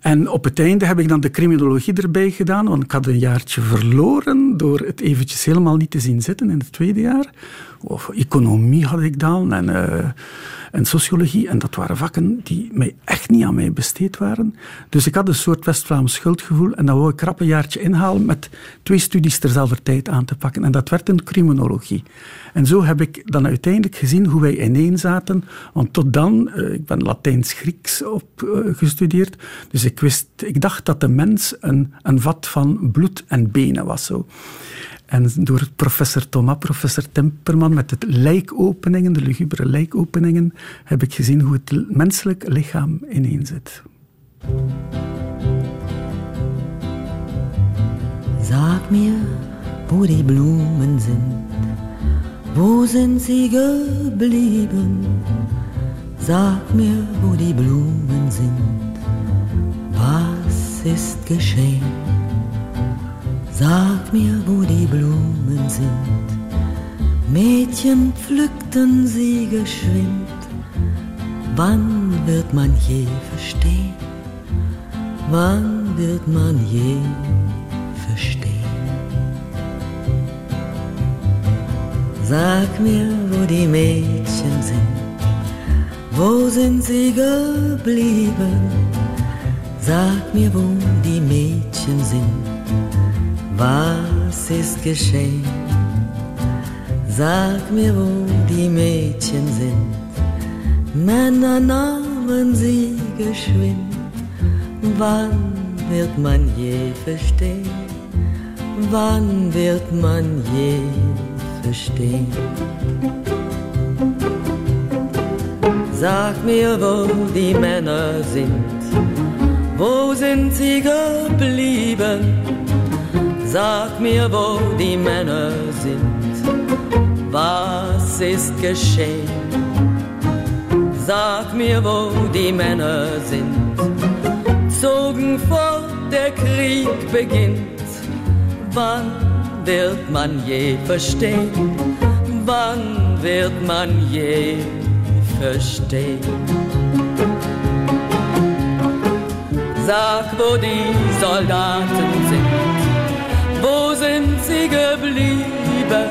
En op het einde heb ik dan de criminologie erbij gedaan, want ik had een jaartje verloren door het eventjes helemaal niet te zien zitten in het tweede jaar. Of economie had ik dan en, uh, en sociologie. En dat waren vakken die mij echt niet aan mij besteed waren. Dus ik had een soort West-Vlaams schuldgevoel en dan wou ik rap een jaartje inhalen met twee studies terzelfde tijd aan te pakken. En dat werd een criminologie. En zo heb ik dan uiteindelijk gezien hoe wij ineen zaten. Want tot dan, uh, ik ben Latijns-Grieks opgestudeerd, uh, dus ik wist, ik dacht dat de mens een, een vat van bloed en benen was. Zo. En door professor Thomas, professor Temperman, met het lijkopeningen, de lugubere lijkopeningen, heb ik gezien hoe het menselijk lichaam ineen zit.
Sag mir, wo die Blumen sind, wo sind sie geblieben? Sag mir, wo die Blumen sind, was ist geschehen? Sag mir, wo die Blumen sind. Mädchen pflückten sie geschwind. Wann wird man je verstehen? Wann wird man je verstehen? Sag mir, wo die Mädchen sind. Wo sind sie geblieben? Sag mir, wo die Mädchen sind was ist geschehen? Sag mir, wo die Mädchen sind. Männer nahmen sie geschwind. Wann wird man je verstehen? Wann wird man je verstehen? Sag mir, wo die Männer sind. Wo sind sie geblieben? Sag mir, wo die Männer sind, was ist geschehen? Sag mir, wo die Männer sind, zogen fort, der Krieg beginnt. Wann wird man je verstehen? Wann wird man je verstehen? Sag, wo die Soldaten sind wo sind sie geblieben?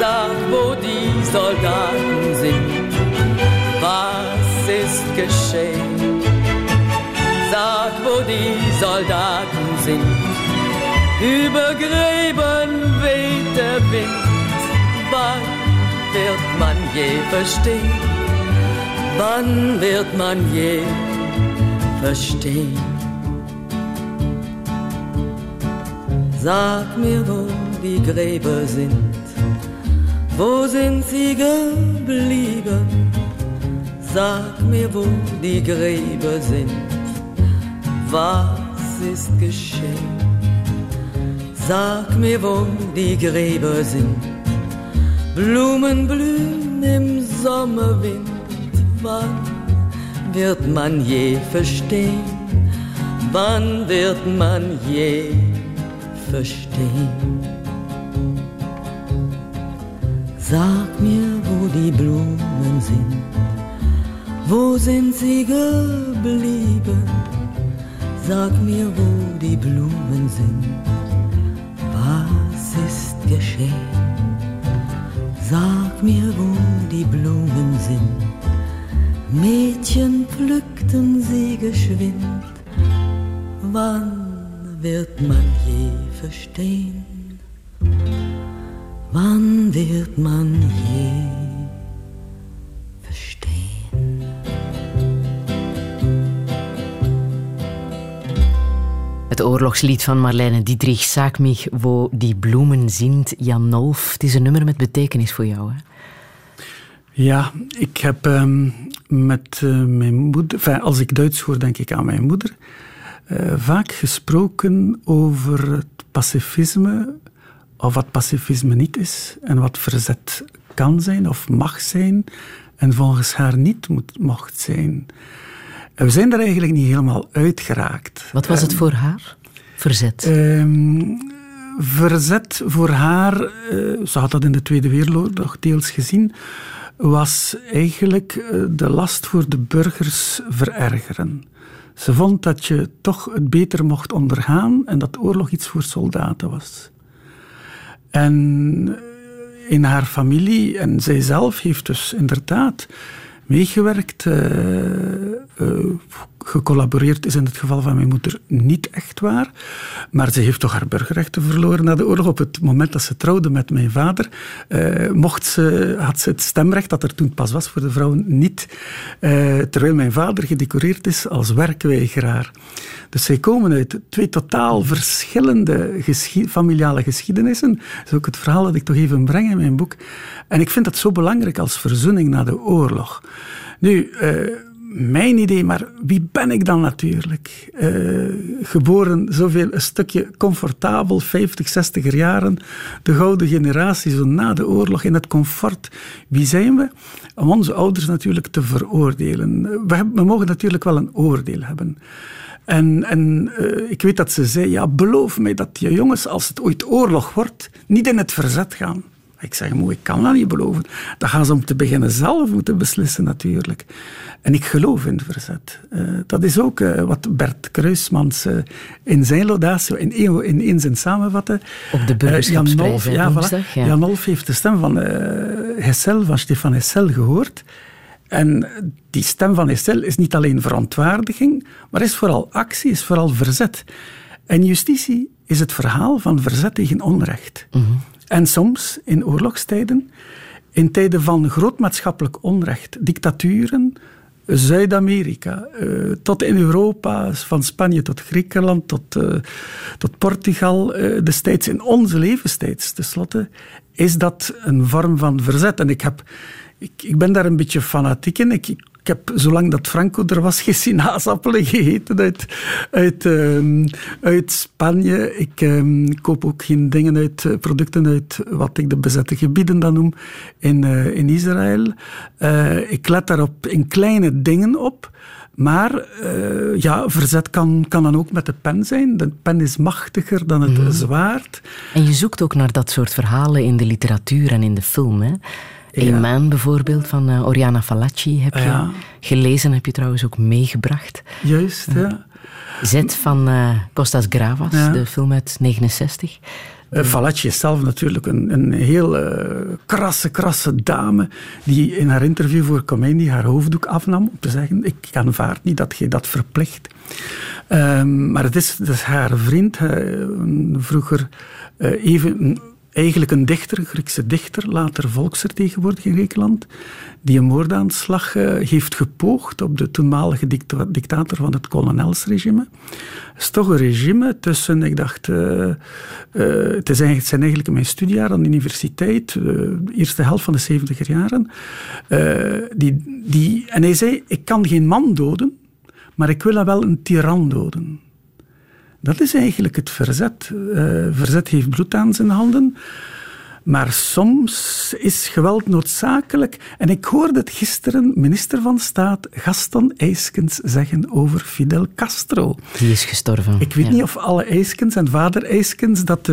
Sag, wo die Soldaten sind, was ist geschehen? Sag, wo die Soldaten sind, über Gräben weht der Wind. Wann wird man je verstehen? Wann wird man je verstehen? Sag mir, wo die Gräber sind, wo sind sie geblieben? Sag mir, wo die Gräber sind, was ist geschehen? Sag mir, wo die Gräber sind, Blumen blühen im Sommerwind, wann wird man je verstehen? Wann wird man je verstehen? Sag mir, wo die Blumen sind, Wo sind sie geblieben? Sag mir, wo die Blumen sind. Was ist geschehen? Sag mir, wo die Blumen sind. Mädchen pflückten sie geschwind. Wann wird man je verstehen? Wann wird man je verstehen?
Het oorlogslied van Marlene Dietrich, Saak mich, wo die bloemen zingt, Jan Nolf. Het is een nummer met betekenis voor jou, hè?
Ja, ik heb um, met uh, mijn moeder... Enfin, als ik Duits hoor, denk ik aan mijn moeder. Uh, vaak gesproken over het pacifisme, of wat pacifisme niet is, en wat verzet kan zijn of mag zijn, en volgens haar niet moet, mocht zijn. We zijn er eigenlijk niet helemaal uitgeraakt.
Wat was het
um,
voor haar? Verzet?
Um, verzet voor haar, uh, ze had dat in de Tweede Wereldoorlog deels gezien, was eigenlijk de last voor de burgers verergeren. Ze vond dat je toch het beter mocht ondergaan en dat oorlog iets voor soldaten was. En in haar familie, en zij zelf heeft dus inderdaad meegewerkt, uh, gecollaboreerd is in het geval van mijn moeder niet echt waar. Maar ze heeft toch haar burgerrechten verloren na de oorlog. Op het moment dat ze trouwde met mijn vader, uh, mocht ze, had ze het stemrecht dat er toen pas was voor de vrouwen niet. Uh, terwijl mijn vader gedecoreerd is als werkweigeraar. Dus zij komen uit twee totaal verschillende familiale geschiedenissen. Dat is ook het verhaal dat ik toch even breng in mijn boek. En ik vind dat zo belangrijk als verzoening na de oorlog. Nu, uh, mijn idee, maar wie ben ik dan natuurlijk? Uh, geboren zoveel, een stukje comfortabel, 50, 60er jaren, de gouden generatie, zo na de oorlog in het comfort. Wie zijn we? Om onze ouders natuurlijk te veroordelen. We, mogen natuurlijk wel een oordeel hebben. En, en uh, ik weet dat ze zei, ja, beloof mij dat je jongens, als het ooit oorlog wordt, niet in het verzet gaan. Ik zeg, moe, ik kan dat niet beloven. Dat gaan ze om te beginnen zelf moeten beslissen natuurlijk. En ik geloof in verzet. Uh, dat is ook uh, wat Bert Kruismans uh, in zijn laudatio in, in, in zijn samenvatten.
Op de burgerschapsprijs,
ja, voilà, ja. Jan Olf heeft de stem van Hessel, van Stefan Hessel gehoord. En die stem van Hessel is niet alleen verontwaardiging, maar is vooral actie, is vooral verzet. En justitie is het verhaal van verzet tegen onrecht.
Mm -hmm.
En soms in oorlogstijden, in tijden van groot maatschappelijk onrecht, dictaturen, Zuid-Amerika, uh, tot in Europa, van Spanje tot Griekenland, tot, uh, tot Portugal, uh, destijds in onze levenstijds tenslotte, is dat een vorm van verzet. En ik, heb, ik, ik ben daar een beetje fanatiek in. Ik heb, zolang dat Franco er was, geen sinaasappelen gegeten uit, uit, um, uit Spanje. Ik um, koop ook geen dingen uit, producten uit wat ik de bezette gebieden dan noem, in, uh, in Israël. Uh, ik let daarop in kleine dingen op. Maar uh, ja, verzet kan, kan dan ook met de pen zijn. De pen is machtiger dan het mm. zwaard.
En je zoekt ook naar dat soort verhalen in de literatuur en in de film, hè? Ja. Man bijvoorbeeld van uh, Oriana Fallaci heb je ja. gelezen, heb je trouwens ook meegebracht.
Juist, ja. ja.
Zet van uh, Costas Gravas, de film uit 69.
Uh, Fallaci is zelf natuurlijk een, een heel krasse, krasse dame die in haar interview voor Comedy haar hoofddoek afnam om te zeggen, ik aanvaard niet dat je dat verplicht. Um, maar het is, het is haar vriend, vroeger even eigenlijk een dichter, een Griekse dichter, later volksvertegenwoordiger in Griekenland, die een moordaanslag uh, heeft gepoogd op de toenmalige dicta dictator van het kolonelsregime. Het is toch een regime tussen, ik dacht, uh, uh, het, zijn eigenlijk mijn studiejaar aan de universiteit, de eerste helft van de 70 jaren. die, die, en hij zei, ik kan geen man doden, maar ik wil wel een tiran doden. Dat is eigenlijk het verzet. Uh, verzet heeft bloed aan zijn handen. Maar soms is geweld noodzakelijk. En ik hoorde het gisteren minister van Staat Gaston Eiskens zeggen over Fidel Castro.
Die is gestorven.
Ik weet ja. niet of alle Eiskens en vader Eiskens dat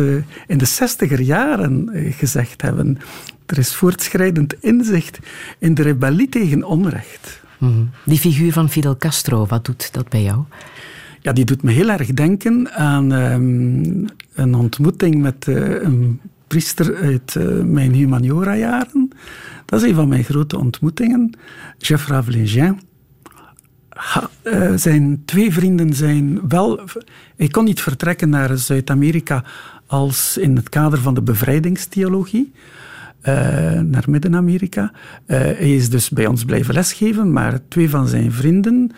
in de zestiger jaren uh, gezegd hebben. Er is voortschrijdend inzicht in de rebellie tegen onrecht.
Mhm. Die figuur van Fidel Castro, wat doet dat bij jou?
Ja, die doet me heel erg denken aan um, een ontmoeting met uh, een priester uit uh, mijn humaniora-jaren. Dat is een van mijn grote ontmoetingen. Jeff Ravelingien. Uh, zijn twee vrienden zijn wel... Hij kon niet vertrekken naar Zuid-Amerika als in het kader van de bevrijdingstheologie. Uh, naar Midden-Amerika. Uh, hij is dus bij ons blijven lesgeven, maar twee van zijn vrienden,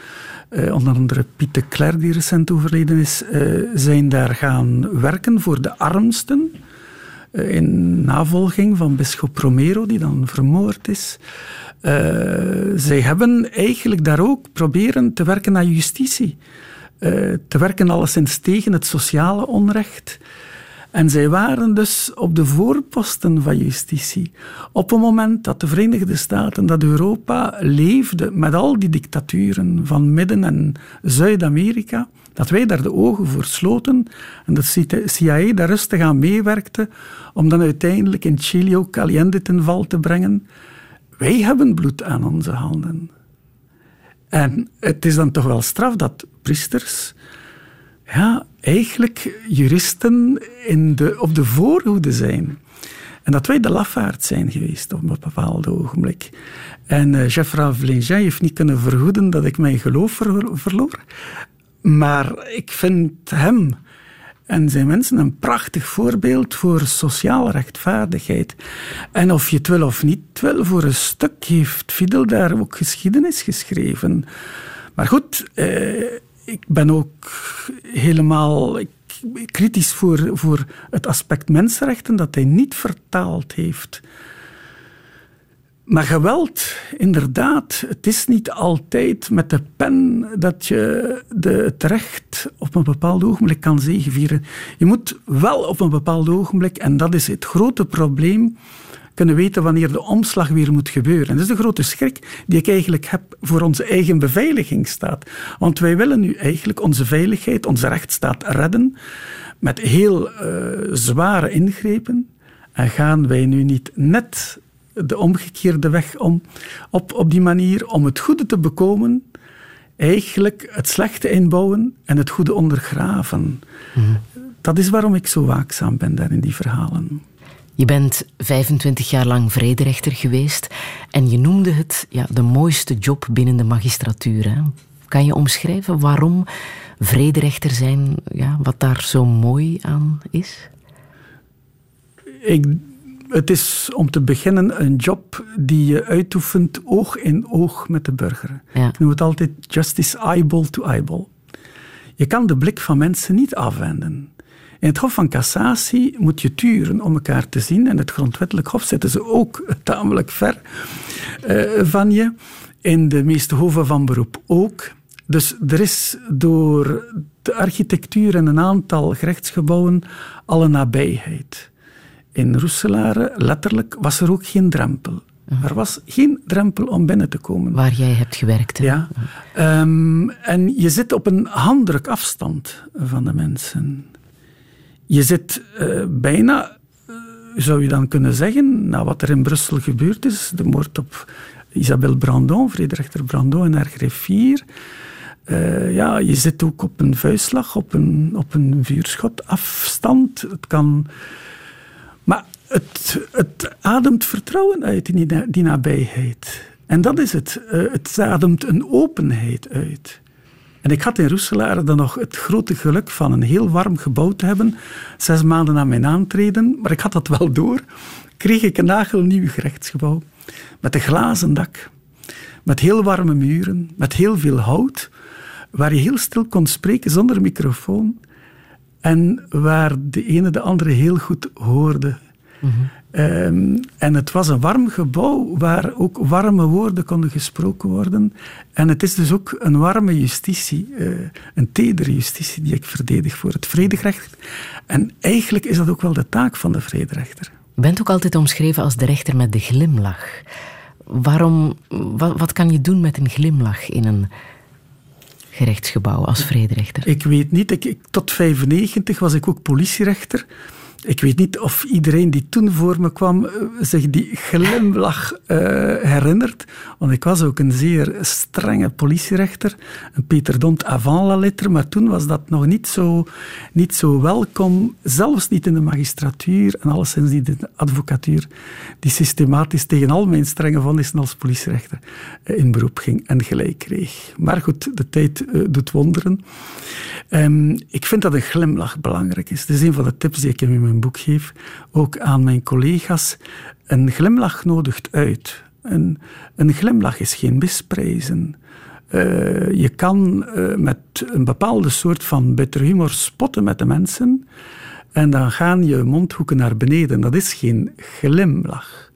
uh, onder andere Piet de Kler, die recent overleden is, zijn daar gaan werken voor de armsten. in navolging van bischop Romero, die dan vermoord is. zij hebben eigenlijk daar ook proberen te werken aan justitie. te werken alleszins tegen het sociale onrecht. En zij waren dus op de voorposten van justitie. Op een moment dat de Verenigde Staten, dat Europa leefde met al die dictaturen van Midden- en Zuid-Amerika, dat wij daar de ogen voor sloten en dat CIA daar rustig aan meewerkte om dan uiteindelijk in Chile ook Allende ten val te brengen. Wij hebben bloed aan onze handen. En het is dan toch wel straf dat priesters ja, eigenlijk juristen in de, op de voorhoede zijn. En dat wij de lafaard zijn geweest op een bepaald ogenblik. En uh, Jeff Ravelingin heeft niet kunnen vergoeden dat ik mijn geloof verloor. Maar ik vind hem en zijn mensen een prachtig voorbeeld voor sociale rechtvaardigheid. En of je het wil of niet wil, voor een stuk heeft Fidel daar ook geschiedenis geschreven. Maar goed, eh, ik ben ook helemaal kritisch voor, voor het aspect mensenrechten dat hij niet vertaald heeft. Maar geweld, inderdaad, het is niet altijd met de pen dat je de, het recht op een bepaald ogenblik kan zegevieren. Je moet wel op een bepaald ogenblik, en dat is het grote probleem, kunnen weten wanneer de omslag weer moet gebeuren. En dat is de grote schrik die ik eigenlijk heb voor onze eigen beveiligingsstaat. Want wij willen nu eigenlijk onze veiligheid, onze rechtsstaat redden met heel uh, zware ingrepen. En gaan wij nu niet net de omgekeerde weg om, op, op die manier om het goede te bekomen, eigenlijk het slechte inbouwen en het goede ondergraven. Mm. Dat is waarom ik zo waakzaam ben daar in die verhalen.
Je bent 25 jaar lang vrederechter geweest en je noemde het ja, de mooiste job binnen de magistratuur. Hè? Kan je omschrijven waarom vrederechter zijn, ja, wat daar zo mooi aan is?
Ik, het is om te beginnen een job die je uitoefent oog in oog met de burger. Ja. Ik noem het altijd justice eyeball to eyeball. Je kan de blik van mensen niet afwenden. In het Hof van Cassatie moet je turen om elkaar te zien. En het Grondwettelijk Hof zetten ze ook tamelijk ver uh, van je. In de meeste hoven van beroep ook. Dus er is door de architectuur en een aantal gerechtsgebouwen alle nabijheid. In Roeselare, letterlijk, was er ook geen drempel. Mhm. Er was geen drempel om binnen te komen.
Waar jij hebt gewerkt.
Ja. Um, en je zit op een handdruk afstand van de mensen. Je zit uh, bijna, uh, zou je dan kunnen zeggen, na wat er in Brussel gebeurd is, de moord op Isabelle Brandon, vrederechter Brandon en haar griffier. Uh, ja, je zit ook op een vuistslag, op een, op een. Het kan... Maar het, ademt vertrouwen uit, die, die nabijheid. En dat is het. het ademt een openheid uit. En ik had in Roeselaar dan nog het grote geluk van een heel warm gebouw te hebben. Zes maanden na mijn aantreden, maar ik had dat wel door. Kreeg ik een nagelnieuw gerechtsgebouw met een glazen dak, met heel warme muren, met heel veel hout, waar je heel stil kon spreken zonder microfoon en waar de ene de andere heel goed hoorde. Ehm, en het was een warm gebouw waar ook warme woorden konden gesproken worden. En het is dus ook een warme justitie, uh, een tedere justitie die ik verdedig voor het vrederecht. En eigenlijk is dat ook wel de taak van de vrederechter.
Je bent ook altijd omschreven als de rechter met de glimlach. Waarom, wat, wat kan je doen met een glimlach in een gerechtsgebouw als vrederechter?
Ik weet niet. Ik, ik, tot 95 was ik ook politierechter. Ik weet niet of iedereen die toen voor me kwam eh, zich die glimlach uh, herinnert. Want ik was ook een zeer strenge politierechter. Een Peter Dont avant la lettre. Maar toen was dat nog niet zo, niet zo welkom. Zelfs niet in de magistratuur en alleszins niet in de advocatuur. Die systematisch tegen al mijn strenge vonnissen als politierechter uh, in beroep ging en gelijk kreeg. Maar goed, de tijd doet wonderen. Um, ik vind dat een glimlach belangrijk is. Dat is een van de tips die ik in mijn boek geef. Ook aan mijn collega's. Een glimlach nodigt uit. Een, een glimlach is geen misprijzen. Uh, je kan uh, met een bepaalde soort van bitter humor spotten met de mensen. En dan gaan je mondhoeken naar beneden. Dat is geen glimlach.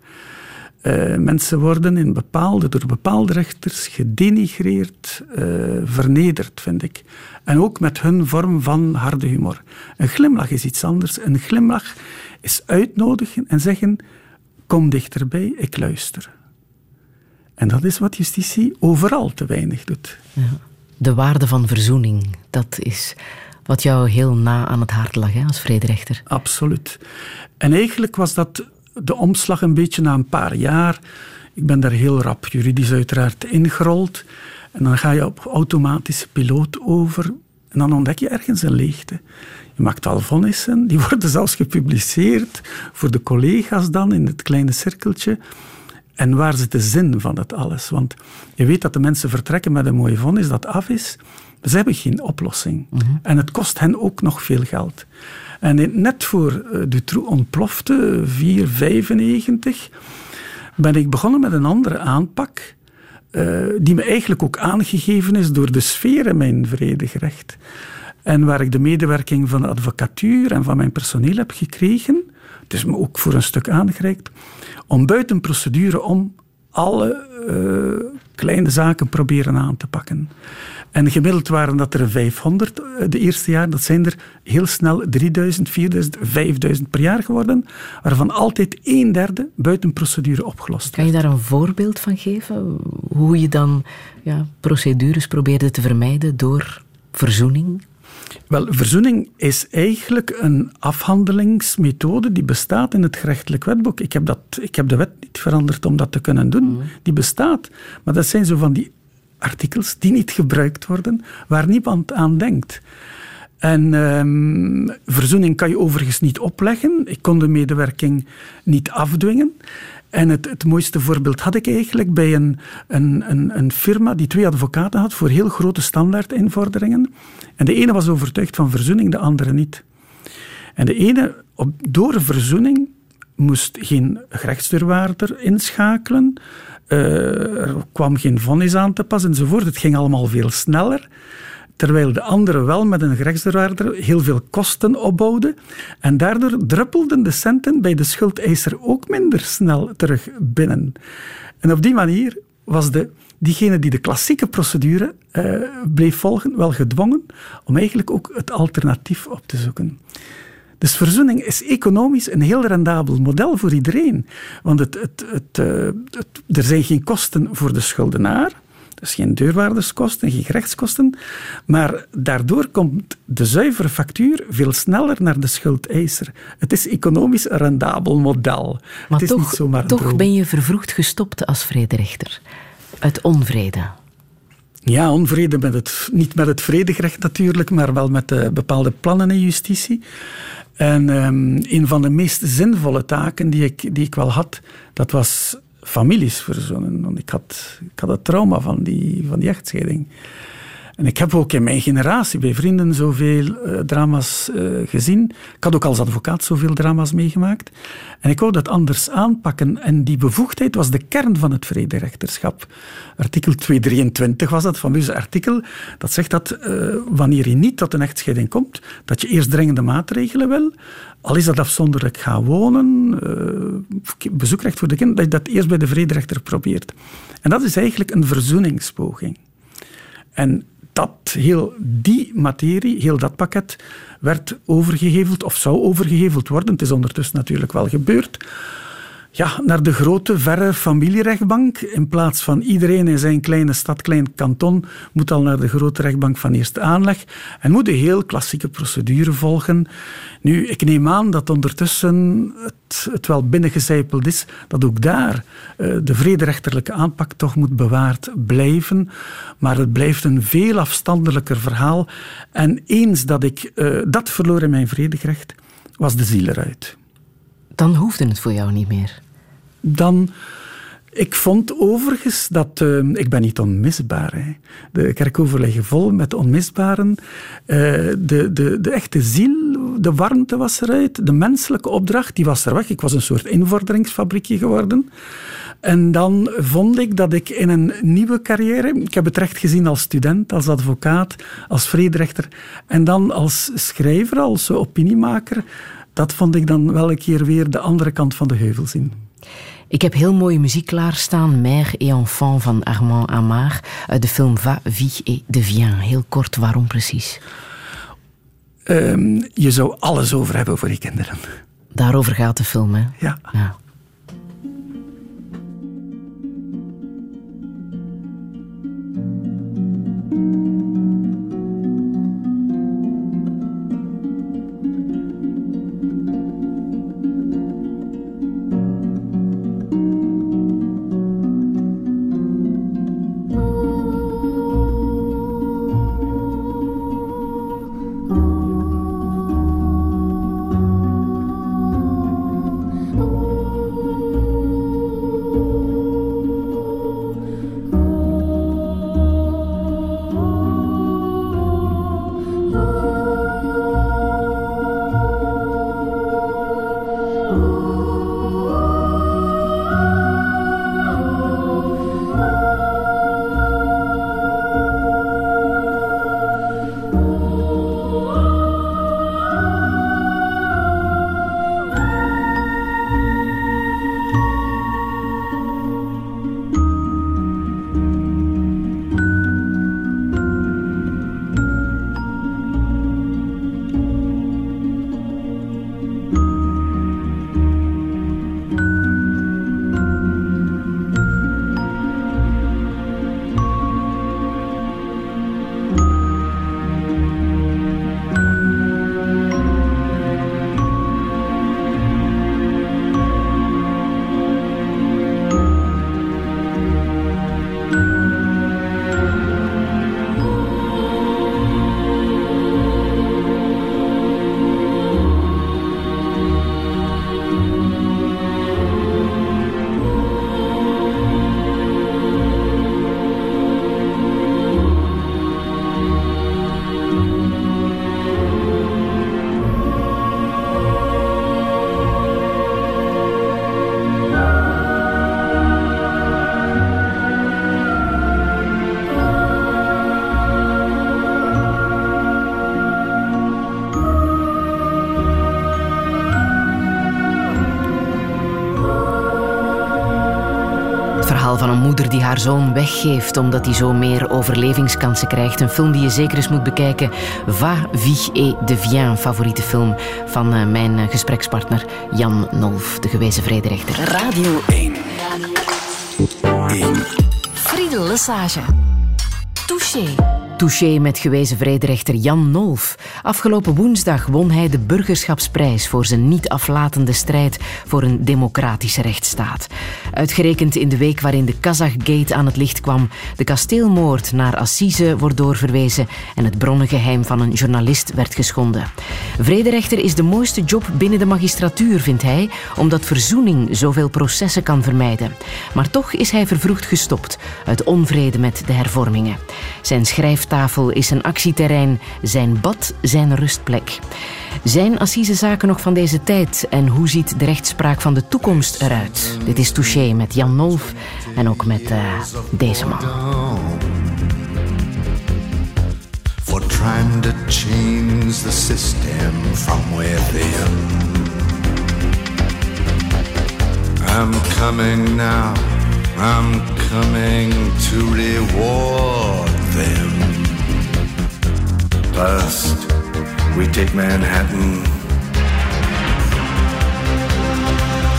Uh, mensen worden in bepaalde, door bepaalde rechters gedenigreerd, uh, vernederd, vind ik. En ook met hun vorm van harde humor. Een glimlach is iets anders. Een glimlach is uitnodigen en zeggen: Kom dichterbij, ik luister. En dat is wat justitie overal te weinig doet. Ja.
De waarde van verzoening, dat is wat jou heel na aan het hart lag hè, als vrederechter.
Absoluut. En eigenlijk was dat de omslag een beetje na een paar jaar. Ik ben daar heel rap juridisch uiteraard ingerold. En dan ga je op automatische piloot over. En dan ontdek je ergens een leegte. Je maakt al vonnissen, die worden zelfs gepubliceerd voor de collega's dan in het kleine cirkeltje. En waar zit de zin van het alles? Want je weet dat de mensen vertrekken met een mooie vonnis dat af is. Ze hebben geen oplossing. Mhm. En het kost hen ook nog veel geld. En net voor eh, Dutroux ontplofte, 495, ben ik begonnen met een andere aanpak. Uh, die me eigenlijk ook aangegeven is door de sfeer in mijn vredegerecht. En waar ik de medewerking van de advocatuur en van mijn personeel heb gekregen. Het is me ook voor een stuk aangereikt. Om buiten procedure om alle uh, kleine zaken proberen aan te pakken. En gemiddeld waren dat er 500 eh, de eerste jaar. Dat zijn er heel snel 3000, 4000, 5000 per jaar geworden. Waarvan altijd een derde buiten procedure opgelost
Kan je daar een voorbeeld van geven? Hoe je dan ja, procedures probeerde te vermijden door verzoening?
Wel, verzoening is eigenlijk een afhandelingsmethode die bestaat in het gerechtelijk wetboek. Ik heb, dat, ik heb de wet niet veranderd om dat te kunnen doen. Mm. Die bestaat. Maar dat zijn zo van die artikels die niet gebruikt worden, waar niemand aan denkt. En um, verzoening kan je overigens niet opleggen. Ik kon de medewerking niet afdwingen. En het, het mooiste voorbeeld had ik eigenlijk bij een, een, een, een, firma die twee advocaten had voor heel grote standaardinvorderingen. En de ene was overtuigd van verzoening, de andere niet. En de ene, op, door verzoening, moest geen gerechtsdeurwaarder inschakelen. Uh, er kwam geen vonnis aan te pas enzovoort. Het ging allemaal veel sneller. Terwijl de andere wel met een gerechtsdeurwaarder heel veel kosten opbouwden. En daardoor druppelden de centen bij de schuldeiser ook minder snel terug binnen. En op die manier was de, diegene die de klassieke procedure uh, bleef volgen wel gedwongen om eigenlijk ook het alternatief op te zoeken. Dus verzoening is economisch een heel rendabel model voor iedereen. Want het, het, het, uh, er zijn geen kosten voor de schuldenaar. Dus geen deurwaarderskosten, geen gerechtskosten. Maar daardoor komt de zuivere factuur veel sneller naar de schuldeiser. Het is economisch een rendabel model.
Maar
het is
toch,
niet zomaar
toch ben je vervroegd gestopt als vrederechter. Uit onvrede.
Ja, onvrede met het, niet met het vredegerecht natuurlijk, maar wel met de bepaalde plannen in justitie. En um, een van de meest zinvolle taken die ik, die ik wel had, dat was families verzonnen. Want ik had, ik had het trauma van die, van die echtscheiding. En ik heb ook in mijn generatie bij vrienden zoveel uh, drama's uh, gezien. Ik had ook als advocaat zoveel drama's meegemaakt. En ik wou dat anders aanpakken. En die bevoegdheid was de kern van het vrederechterschap. Artikel 223 was dat fameuze artikel. Dat zegt dat uh, wanneer je niet tot een echtscheiding komt, dat je eerst dringende maatregelen wil. Al is dat afzonderlijk gaan wonen, bezoekrecht voor de kinderen, dat je dat eerst bij de vrederechter probeert. En dat is eigenlijk een verzoeningspoging. En dat, heel die materie, heel dat pakket, werd overgeheveld of zou overgeheveld worden. Het is ondertussen natuurlijk wel gebeurd ja, naar de grote, verre familierechtbank. In plaats van iedereen in zijn kleine stad, klein kanton, moet al naar de grote rechtbank van eerste aanleg en moet een heel klassieke procedure volgen. Nu, ik neem aan dat ondertussen het, het wel binnengecijpeld is dat ook daar uh, de vrederechterlijke aanpak toch moet bewaard blijven. Maar het blijft een veel afstandelijker verhaal. En eens dat ik uh, dat verloor in mijn vredegerecht, was de ziel eruit.
Dan hoefde het voor jou niet meer
dan... Ik vond overigens dat... Uh, ik ben niet onmisbaar. Hè. De kerkover liggen vol met onmisbaren. Uh, de, de, de echte ziel, de warmte was eruit. De menselijke opdracht, die was er weg. Ik was een soort invorderingsfabriekje geworden. En dan vond ik dat ik in een nieuwe carrière... Ik heb het recht gezien als student, als advocaat, als vrederechter. En dan als schrijver, als opiniemaker. Dat vond ik dan wel een keer weer de andere kant van de heuvel zien.
Ik heb heel mooie muziek klaarstaan. Mère et enfant van Armand Amar. Uit de film Va, vie et devient. Heel kort, waarom precies?
Um, je zou alles over hebben voor die kinderen.
Daarover gaat de film, hè?
ja. ja.
Van een moeder die haar zoon weggeeft omdat hij zo meer overlevingskansen krijgt. Een film die je zeker eens moet bekijken. Va, vie et devient, favoriete film van uh, mijn uh, gesprekspartner Jan Nolf, de gewezen vrederechter.
Radio 1. 1. Friedel Lesage. Touché.
Touché met gewezen vrederechter Jan Nolf. Afgelopen woensdag won hij de burgerschapsprijs voor zijn niet aflatende strijd voor een democratische rechtsstaat. Uitgerekend in de week waarin de Kazachgate aan het licht kwam, de kasteelmoord naar Assise wordt doorverwezen en het bronnengeheim van een journalist werd geschonden. Vrederechter is de mooiste job binnen de magistratuur, vindt hij, omdat verzoening zoveel processen kan vermijden. Maar toch is hij vervroegd gestopt uit onvrede met de hervormingen. Zijn schrijftafel is een actieterrein, zijn bad zijn rustplek. Zijn assisezaken nog van deze tijd en hoe ziet de rechtspraak van de toekomst eruit? Dit is Touché met Jan Nolf en ook met uh, deze man. Trying to change the system from within. I'm coming now, I'm coming to reward them. First, we take Manhattan.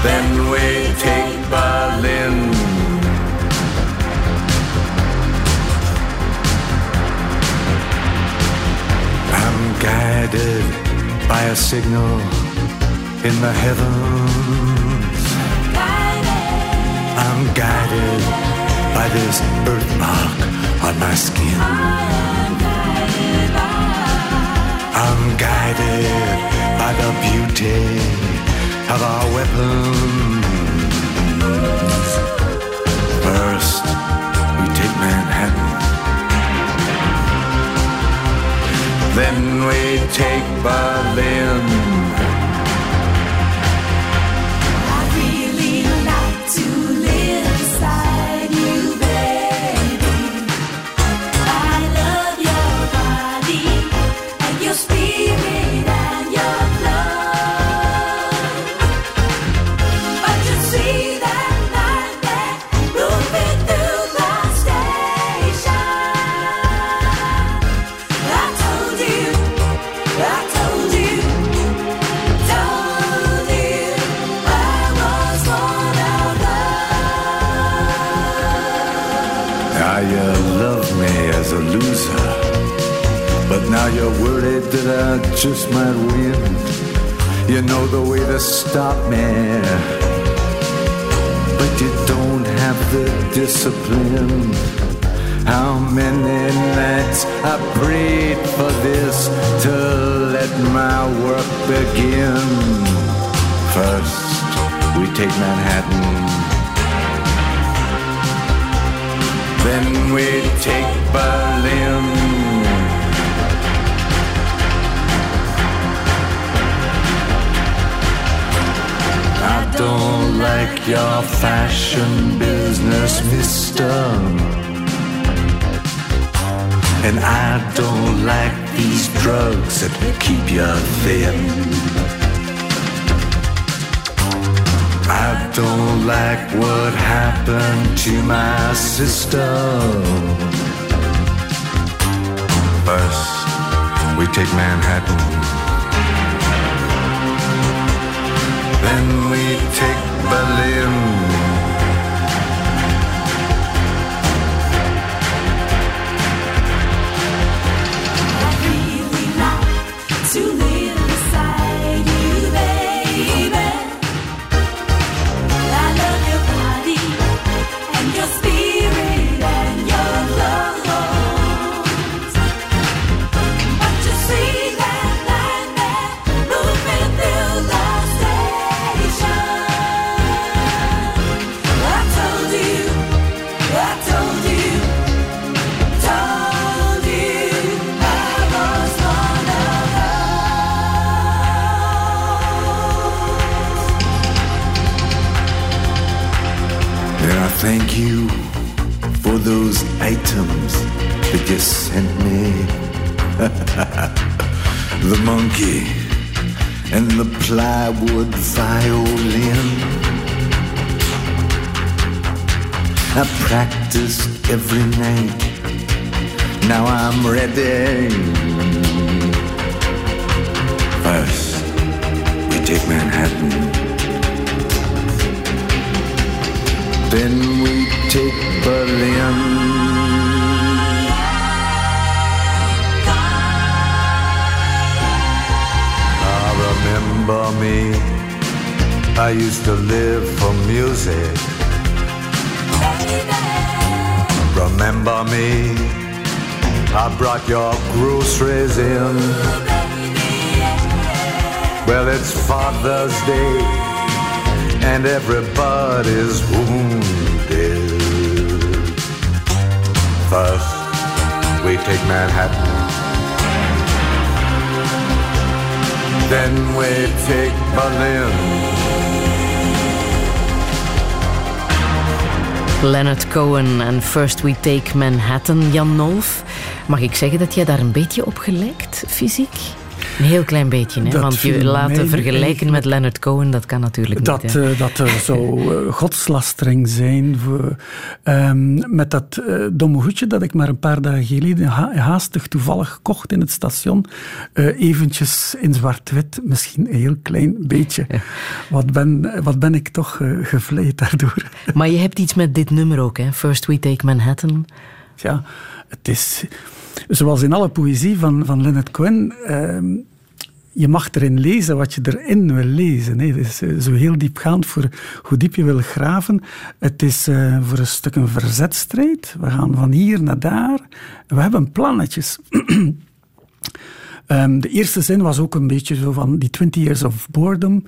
Then we take
by a signal in the heavens. I'm guided by this birthmark on my skin. I'm guided by the beauty of our weapons. First, we take Manhattan. Then we take Berlin. Worried that I just might win. You know the way to stop me. But you don't have the discipline. How many nights I prayed for this to let my work begin. First, we take Manhattan. Then we take Berlin. Don't like your fashion business, mister. And I don't like these drugs that keep you thin. I don't like what happened to my sister. First, we take Manhattan. Then we take Berlin. Plywood violin. I practiced every night. Now I'm ready. First, we take Manhattan. Then we take Berlin. Remember me. I used to live for music. Remember me. I brought your groceries in. Well, it's Father's Day, and everybody's wounded. First, we take Manhattan. Then we take Berlin.
Leonard Cohen en First We Take Manhattan. Jan Nolf, mag ik zeggen dat jij daar een beetje op gelijkt, fysiek? Een heel klein beetje, hè? want je laten vergelijken met Leonard Cohen, dat kan natuurlijk
dat,
niet.
Uh, dat er zo uh, godslastering zijn. Voor, um, met dat uh, domme hoedje dat ik maar een paar dagen geleden ha haastig toevallig kocht in het station. eventjes in zwart-wit, misschien een heel klein beetje. Wat, ben, wat ben ik toch gevleid daardoor.
Maar je hebt iets met dit nummer ook, hè? First We Take Manhattan.
Ja, het is zoals in alle poëzie van, van Leonard Cohen, uh, je mag erin lezen wat je erin wil lezen. Het is eh, zo heel diepgaand voor hoe diep je wil graven. Het is uh, voor een stuk een verzetstrijd. We gaan van hier naar daar. We hebben plannetjes. um, de eerste zin was ook een beetje zo van die 20 years of boredom.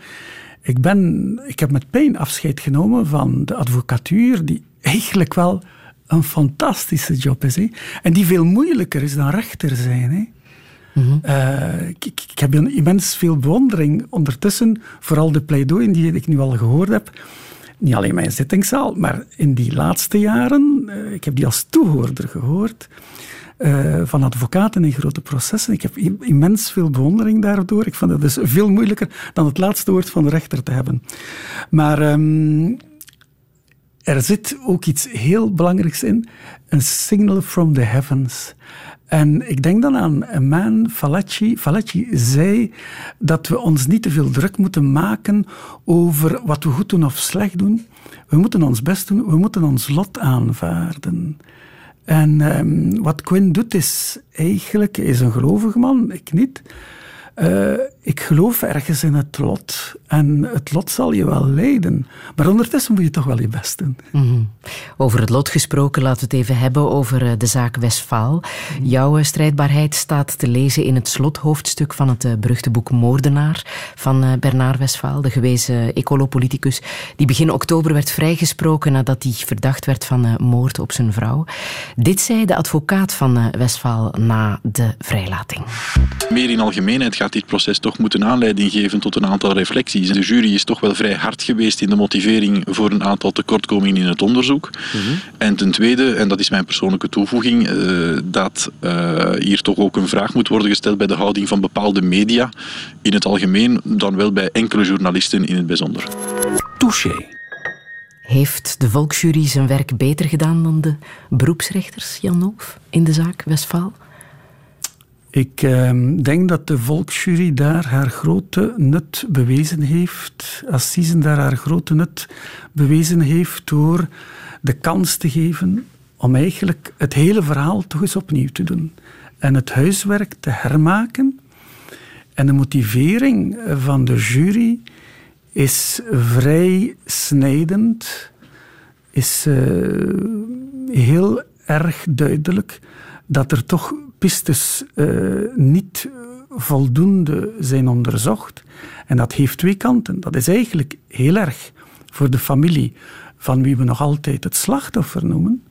Ik, ben, ik heb met pijn afscheid genomen van de advocatuur, die eigenlijk wel een fantastische job is. Hè? En die veel moeilijker is dan rechter zijn. Hè? Mm ik, ik, heb immens veel bewondering ondertussen, vooral de pleidooien die ik nu al gehoord heb. Niet alleen mijn zittingszaal, maar in die laatste jaren, uh, ik heb die als toehoorder gehoord. Uh, van advocaten in grote processen. Ik heb immens veel bewondering daardoor. Ik vind het dus veel moeilijker dan het laatste woord van de rechter te hebben. Maar um, er zit ook iets heel belangrijks in: een signal from the heavens. En ik denk dan aan een man, Falacci. Falacci zei dat we ons niet te veel druk moeten maken over wat we goed doen of slecht doen. We moeten ons best doen, we moeten ons lot aanvaarden. En um, wat Quinn doet is eigenlijk, is een gelovige man, ik niet. Uh, ik geloof ergens in het lot. En het lot zal je wel leiden. Maar ondertussen moet je toch wel je best doen.
Mm Over het lot gesproken, laten we het even hebben over eh, de zaak Westfaal. Mm Jouw eh, strijdbaarheid staat te lezen in het slothoofdstuk van het beruchte boek Moordenaar van Bernard Westfaal, de gewezen ecolopoliticus, die begin oktober werd vrijgesproken nadat hij verdacht werd van moord op zijn vrouw. Dit zei de advocaat van Westfaal na de vrijlating.
Meer in algemeenheid gaat dit proces toch moeten aanleiding geven tot een aantal reflecties. De jury is toch wel vrij hard geweest in de motivering voor een aantal tekortkomingen in het onderzoek. Mhm. En ten tweede, en dat is mijn persoonlijke toevoeging, uh, dat uh, hier toch ook een vraag moet worden gesteld bij de houding van bepaalde media in het algemeen, dan wel bij enkele journalisten in het bijzonder.
Touché. Heeft de volksjury zijn werk beter gedaan dan de beroepsrechters, Jan Noof, in de zaak Westfaal?
Ik eh, denk dat de volksjury daar haar grote nut bewezen heeft. Assisen daar haar grote nut bewezen heeft door de kans te geven om eigenlijk het hele verhaal toch eens opnieuw te doen. En het huiswerk te hermaken. En de motivering van de jury is vrij snijdend, is uh, heel erg duidelijk dat er toch pistes uh, niet voldoende zijn onderzocht. En dat heeft twee kanten. Dat is eigenlijk heel erg voor de familie van wie we nog altijd het slachtoffer noemen.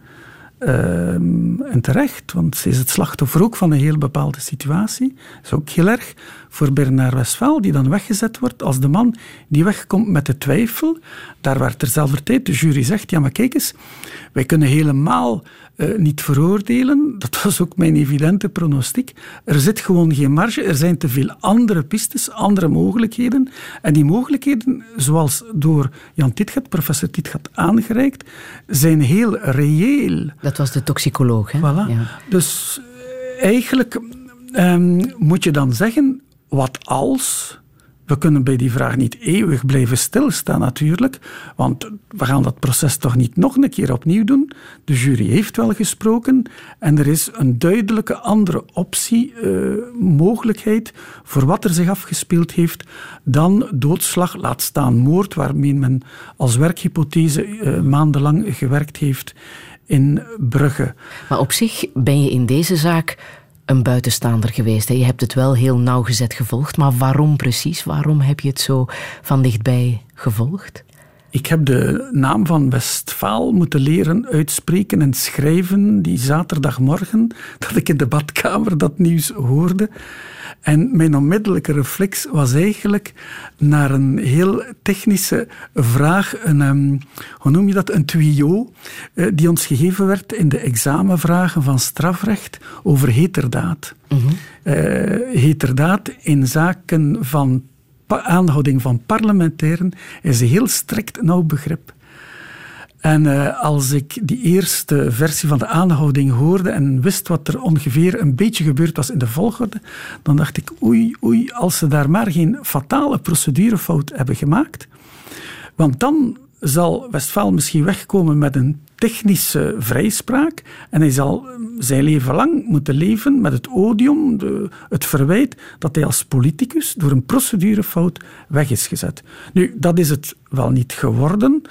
Ehm, en terecht, want ze is het slachtoffer ook van een heel bepaalde situatie. Dat is ook heel erg voor Bernard Westphal, die dan weggezet wordt als de man die wegkomt met de twijfel. Daar werd terzelfde tijd de jury zegt, ja maar kijk eens, wij kunnen helemaal uh, niet veroordelen. Dat was ook mijn evidente pronostiek. Er zit gewoon geen marge. Er zijn te veel andere pistes, andere mogelijkheden. En die mogelijkheden, zoals door Jan Titgat, professor Titgat, aangereikt, zijn heel reëel.
Dat was de toxicoloog, hè?
Voilà. Ja. Dus eh, eigenlijk um, moet je dan zeggen, wat als we kunnen bij die vraag niet eeuwig blijven stilstaan natuurlijk, want we gaan dat proces toch niet nog een keer opnieuw doen. De jury heeft wel gesproken en er is een duidelijke andere optie, uh, mogelijkheid voor wat er zich afgespeeld heeft dan doodslag, laat staan moord, waarmee men als werkhypothese uh, maandenlang gewerkt heeft in Brugge.
Maar op zich ben je in deze zaak een buitenstaander geweest. Je hebt het wel heel nauwgezet gevolgd, maar waarom precies? Waarom heb je het zo van dichtbij gevolgd?
Ik heb de naam van Westfaal moeten leren uitspreken en schrijven die zaterdagmorgen dat ik in de badkamer dat nieuws hoorde. En mijn onmiddellijke reflex was eigenlijk naar een heel technische vraag, een, um, hoe noem je dat, een tuyau, uh, die ons gegeven werd in de examenvragen van strafrecht over heterdaad. Mm -hmm. uh, heterdaad in zaken van aanhouding van parlementairen is een heel strikt nauw begrip. En uh, als ik die eerste versie van de aanhouding hoorde en wist wat er ongeveer een beetje gebeurd was in de volgorde, dan dacht ik, oei, oei, als ze daar maar geen fatale procedurefout hebben gemaakt. Want dan zal Westfaal misschien wegkomen met een technische vrijspraak en hij zal zijn leven lang moeten leven met het odium, de, het verwijt dat hij als politicus door een procedurefout weg is gezet. Nu, dat is het wel niet geworden,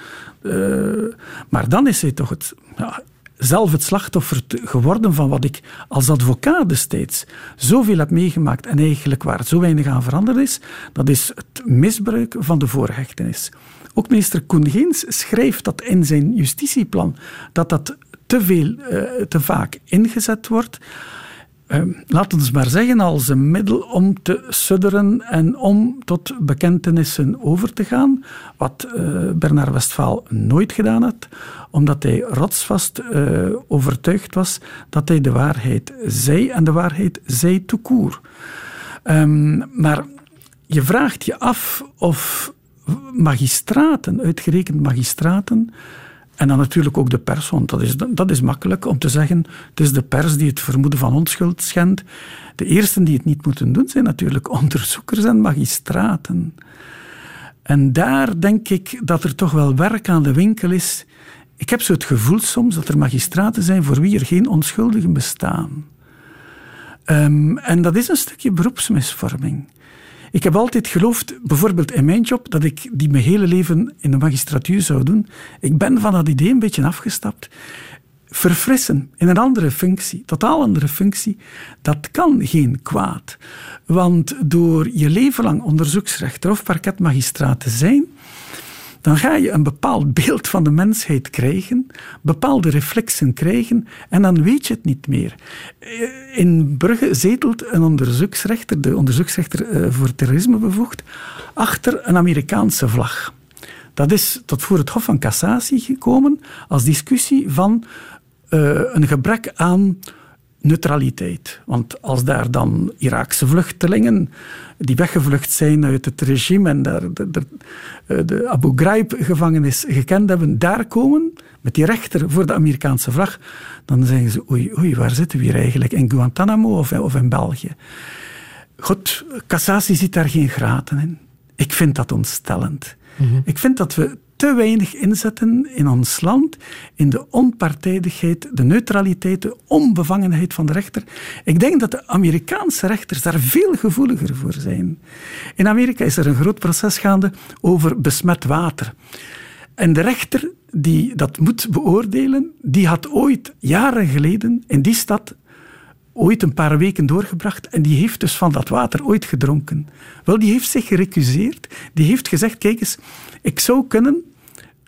uh, maar dan is hij toch het, ja, zelf het slachtoffer geworden van wat ik als advocaat destijds zoveel heb meegemaakt en eigenlijk waar zo weinig aan veranderd is, dat is het misbruik van de voorhechtenis. Ook minister Koen Geens schrijft dat in zijn justitieplan, dat dat te veel, uh, te vaak ingezet wordt. Uh, laten we maar zeggen, als een middel om te sudderen en om tot bekentenissen over te gaan, wat uh, Bernard Westphal nooit gedaan had, omdat hij rotsvast uh, overtuigd was dat hij de waarheid zei en de waarheid zei tout court. Um, maar je vraagt je af of magistraten, uitgerekend magistraten, en dan natuurlijk ook de pers, dat is, dat is makkelijk om te zeggen, het is de pers die het vermoeden van onschuld schendt. De eersten die het niet moeten doen zijn natuurlijk onderzoekers en magistraten. En daar denk ik dat er toch wel werk aan de winkel is. Ik heb zo het gevoel soms dat er magistraten zijn voor wie er geen onschuldigen bestaan. Um, en dat is een stukje beroepsmisvorming. Ik heb altijd geloofd, bijvoorbeeld in mijn job, dat ik die mijn hele leven in de magistratuur zou doen. Ik ben van dat idee een beetje afgestapt. Verfrissen in een andere functie, totaal andere functie, dat kan geen kwaad. Want door je leven lang onderzoeksrechter of parketmagistraat te zijn, dan ga je een bepaald beeld van de mensheid krijgen, bepaalde reflexen krijgen en dan weet je het niet meer. Eh, in Brugge zetelt een onderzoeksrechter, de onderzoeksrechter eh, voor terrorisme bevoegd, achter een Amerikaanse vlag. Dat is tot voor het Hof van Cassatie gekomen als discussie van uh, een gebrek aan neutraliteit. Want als daar dan Iraakse vluchtelingen die weggevlucht zijn uit het regime en daar de, de, de Abu Ghraib-gevangenis gekend hebben, daar komen, met die rechter voor de Amerikaanse vlag, dan zeggen ze, oei, oei, waar zitten we hier eigenlijk? In Guantanamo of, of in België? Goed, cassatie ziet daar geen graten in. Ik vind dat ontstellend. Mhm. Ik vind dat we te weinig inzetten in ons land in de onpartijdigheid, de neutraliteit, de onbevangenheid van de rechter. Ik denk dat de Amerikaanse rechters daar veel gevoeliger voor zijn. In Amerika is er een groot proces gaande over besmet water. En de rechter die dat moet beoordelen, die had ooit, jaren geleden, in die stad ooit een paar weken doorgebracht en die heeft dus van dat water ooit gedronken. Wel, die heeft zich gerecuseerd. Die heeft gezegd, kijk eens, ik zou kunnen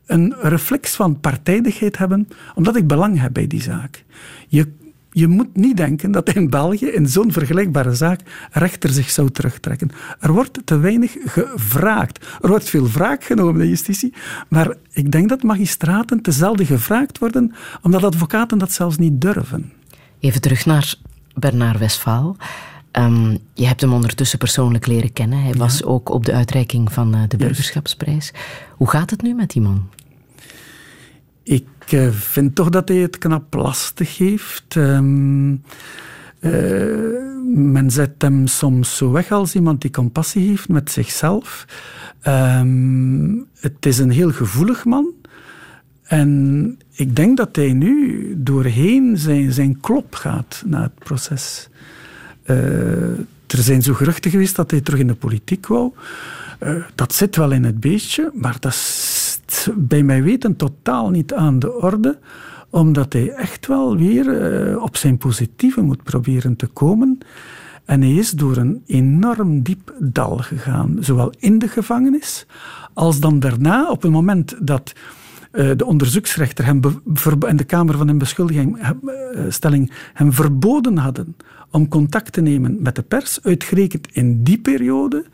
een reflex van partijdigheid hebben, omdat ik belang heb bij die zaak. Je, je moet niet denken dat in België, in zo'n vergelijkbare zaak, rechter zich zou terugtrekken. Er wordt te weinig gevraagd. Er wordt veel wraak genomen in justitie, maar ik denk dat magistraten te zelden gevraagd worden, omdat advocaten dat zelfs niet durven.
Even terug naar Bernard Westfaal. Um, je hebt hem ondertussen persoonlijk leren kennen. Hij was ook op de uitreiking van uh, de burgerschapsprijs. Hoe gaat het nu met die man?
Ik uh, vind toch dat hij het knap lastig heeft. Um, uh, men zet hem soms zo weg als iemand die compassie heeft met zichzelf. Um, het is een heel gevoelig man. En ik denk dat hij nu doorheen zijn, zijn klop gaat na het proces. Uh, er zijn zo geruchten geweest dat hij terug in de politiek wou. Uh, dat zit wel in het beestje, maar dat is bij mij weten totaal niet aan de orde, omdat hij echt wel weer uh, op zijn positieve moet proberen te komen. En hij is door een enorm diep dal gegaan, zowel in de gevangenis als dan daarna, op het moment dat de onderzoeksrechter hem en de Kamer van Beschuldigingstelling hem verboden hadden om contact te nemen met de pers, uitgerekend in die periode,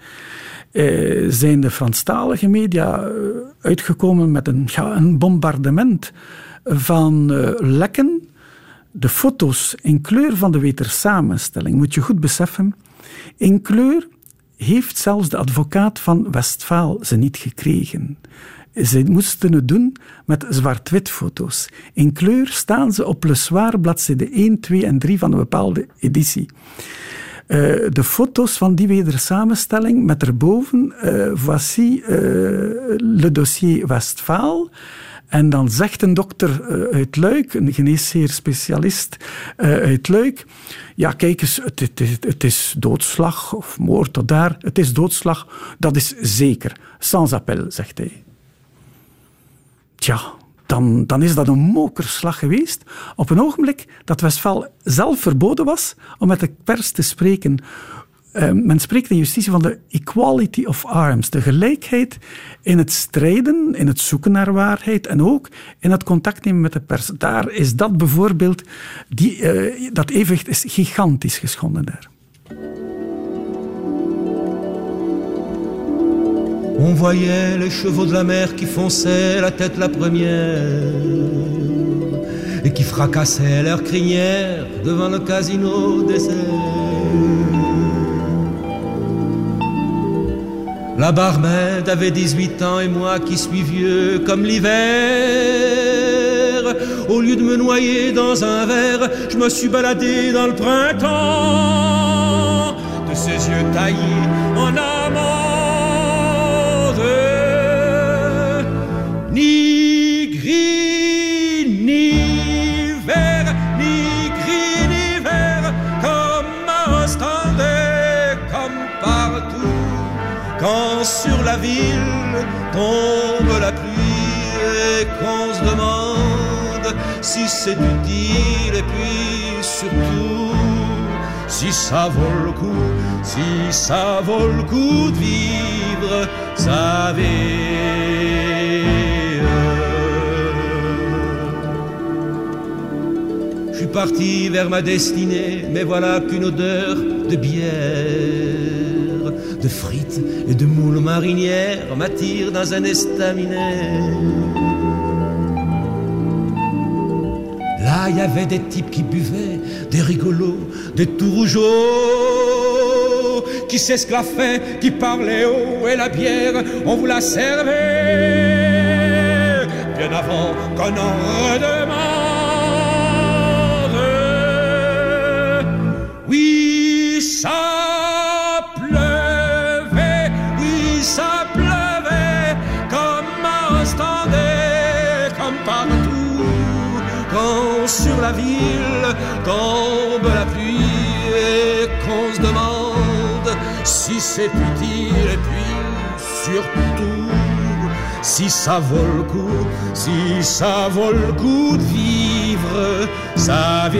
eh, zijn de Franstalige media eh, uitgekomen met een, een bombardement van uh, lekken. De foto's in kleur van de wetersamenstelling, moet je goed beseffen. In kleur heeft zelfs de advocaat van Westfaal ze niet gekregen. Ze moesten het doen met zwart-wit foto's. In kleur staan ze op Le Soir, bladzijde 1, 2 en 3 van een bepaalde editie. de foto's van die wedersamenstelling met erboven, voici le dossier Westfaal. En dan zegt een dokter uit Luik, een geneesheer-specialist uit Luik, ja kijk eens, het, het, het, is doodslag of moord tot daar, het is doodslag, dat is zeker. Sans appel, zegt hij. Tja, dan, dan is dat een mokerslag geweest. Op een ogenblik dat Westphal zelf verboden was om met de pers te spreken. Uh, men spreekt in justitie van de equality of arms, de gelijkheid in het strijden, in het zoeken naar waarheid en ook in het contact nemen met de pers. Daar is dat bijvoorbeeld, die, uh, dat evenwicht is gigantisch geschonden daar.
On voyait les chevaux de la mer qui fonçaient la tête la première et qui fracassaient leurs crinières devant le casino désert. La barmaid avait 18 ans et moi qui suis vieux comme l'hiver. Au lieu de me noyer dans un verre, je me suis baladé dans le printemps de ses yeux taillés en. Ville tombe la pluie et qu'on se demande si c'est utile et puis surtout si ça vaut le coup, si ça vaut le coup de vivre sa vie. Je suis parti vers ma destinée, mais voilà qu'une odeur de bière de frites et de moules marinières m'attire dans un estaminet. Là, il y avait des types qui buvaient, des rigolos, des tout rougeaux, qui s'esclaffaient, qui parlaient haut, et la bière, on vous la servait bien avant qu'on en redemande. Ville tombe la pluie et qu'on se demande si c'est utile et puis surtout si ça vaut le coup, si ça vaut le coup de vivre sa vie.